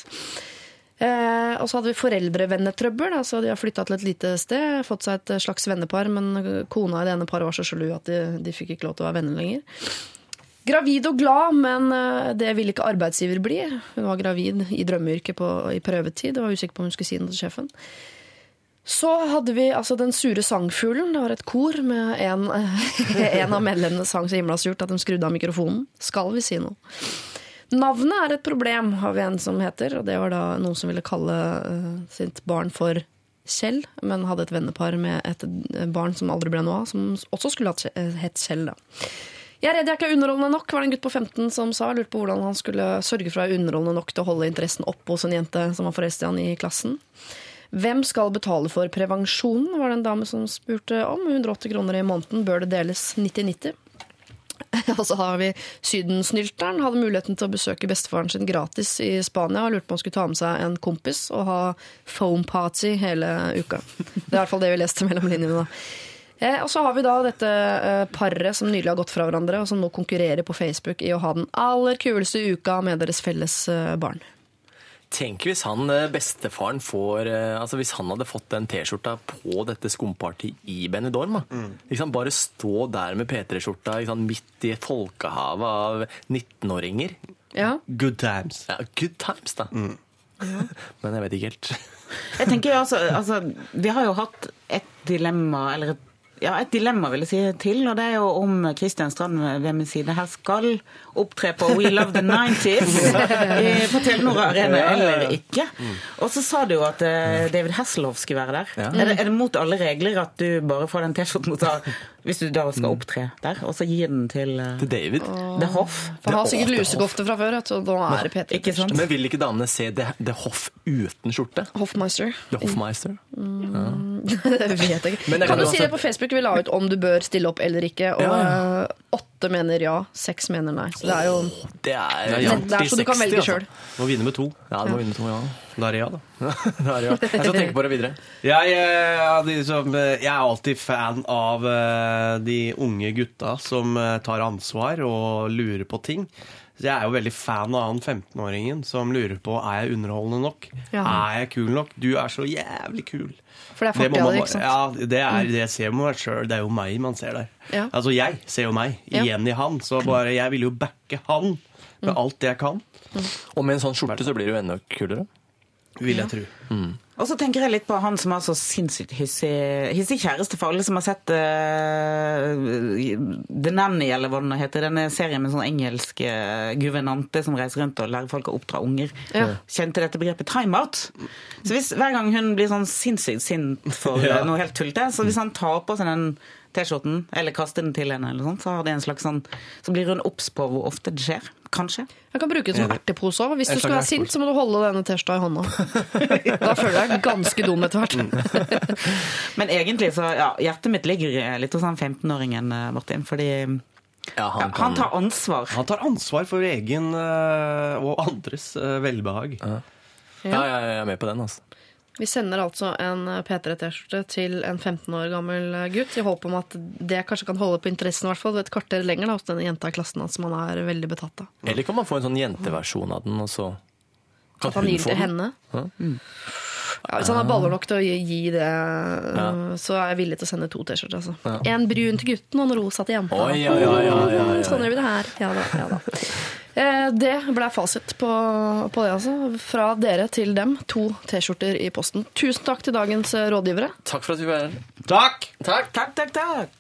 Eh, og så hadde vi foreldrevennetrøbbel. Altså de har flytta til et lite sted, fått seg et slags vennepar, men kona i det ene paret var så sjalu at de, de fikk ikke lov til å være venner lenger. Gravid og glad, men eh, det ville ikke arbeidsgiver bli. Hun var gravid i drømmeyrket på, i prøvetid og var usikker på om hun skulle si noe til sjefen. Så hadde vi altså Den sure sangfuglen. Det var et kor med en, en av medlemmene sang så himla surt at de skrudde av mikrofonen. Skal vi si noe? Navnet er et problem, har vi en som heter. Og det var da noen som ville kalle uh, sitt barn for Kjell, men hadde et vennepar med et barn som aldri ble noe av, som også skulle hatt- hett Kjell. da. Jeg er redd jeg ikke er underholdende nok, var det en gutt på 15 som sa. Lurte på hvordan han skulle sørge for å være underholdende nok til å holde interessen oppe hos en jente som var forelsket i han i klassen. Hvem skal betale for prevensjonen, var det en dame som spurte om. 180 kroner i måneden, bør det deles 90-90? Og så har vi Sydensnylteren. Hadde muligheten til å besøke bestefaren sin gratis i Spania. Lurte på om han skulle ta med seg en kompis og ha foam party hele uka. Det er i hvert fall det vi leste mellom linjene. da. Eh, og så har vi da dette eh, paret som nylig har gått fra hverandre, og som nå konkurrerer på Facebook i å ha den aller kuleste uka med deres felles eh, barn. Tenk hvis han eh, bestefaren får eh, Altså hvis han hadde fått den T-skjorta på dette skumpartiet i Benidorm. da. Liksom bare stå der med P3-skjorta liksom, midt i et folkehav av 19-åringer. Ja. Good times. Ja, good times, da. Men jeg vet ikke helt. Jeg tenker jo altså, altså, Vi har jo hatt et dilemma, eller et, ja, et dilemma vil jeg si til, og det er jo om Kristian Strand ved min side her skal opptre på We Love the 90s i- på Telenor Arena eller ikke. Og så sa du jo at eh, David Hasselhoff skulle være der. Er, det, er det mot alle regler at du bare får den T-skjorten og tar hvis du da skal opptre der, og så gi den til, uh, Til David. The Hoff? For han har sikkert lusekofte fra før, vet du, og nå er det P3. Ikke sant? Men vil ikke damene se The, The Hoff uten skjorte? Hoffmeister. The Hoffmeister? det vet jeg ikke. Men jeg kan kan du si det på Facebook? Vi la ut om du bør stille opp eller ikke. Og Ja. eh, åtte mener ja, seks mener nei. Så det er jo Det er, Men det er så du kan velge sjøl. Må vinne med to. Ja, du må vinne to, ja. Da er det ja, da. Da er det ja. Jeg skal tenke på det videre. Jeg, eh, eh, jeg er alltid fan av eh, de unge gutta som tar ansvar og lurer på ting. Så jeg er jo veldig fan av han 15-åringen som lurer på er jeg underholdende nok. Ja. Er jeg kul nok? Du er så jævlig kul. For det er fortida man di, ikke sant? Ja, det er det jeg ser meg sjøl. Det er jo meg man ser der. Ja. Altså jeg ser jo meg Ja. igjen i han, så bare jeg vil jo backe han med alt det jeg kan. Og med en sånn skjorte så blir det jo enda kulere. Vil jeg tro. Og så tenker jeg litt på han som har så sinnssykt hissig, hissig kjæreste for alle som har sett uh, The Nanny, eller hva den heter. Denne serien med sånn engelsk uh, guvernante som reiser rundt og lærer folk å oppdra unger. Ja. Kjente dette begrepet timeout. Så hvis hver gang hun blir sånn sinnssykt sint for Ja. noe helt tullete, så hvis han tar på seg den T-skjorten, eller kaste den til henne, eller sånt, så har det en slags sånn Så blir hun obs på hvor ofte det skjer. Kanskje. Jeg kan bruke den som ertepose òg. Hvis du skal være sint, så må du holde denne T-skjorta i hånda. Da føler jeg deg ganske dum etter hvert. Men egentlig så Ja, hjertet mitt ligger litt hos han 15-åringen, eh, Martin, fordi Ja, ja, han, han tar ansvar. Han tar ansvar for egen eh, og andres eh, velbehag. ja, ja, jeg er med på den, altså. Vi sender altså en P3-T-skjorte til en 15 år gammel gutt i håp om at det kanskje kan holde på interessen i hvert fall et kvarter lenger da, hos denne jenta i klassen hans som han er veldig betatt av. Eller kan man få en sånn jenteversjon av den, og så kan At han hun gir få til den? henne. Ja. Ja, hvis han har baller nok til å gi, det, det, så er jeg villig til å sende to T-skjorter. Altså. En brun til gutten og en rosa til jenta. Oi, oi, oi, oi, oi ja. Sånn gjør vi det her. Ja da, ja da. Eh, Det ble fasit på, på det, altså. Fra dere til dem. To T-skjorter i posten. Tusen takk til dagens eh, rådgivere. Takk for at vi var her. Takk! Takk. Takk, takk, takk.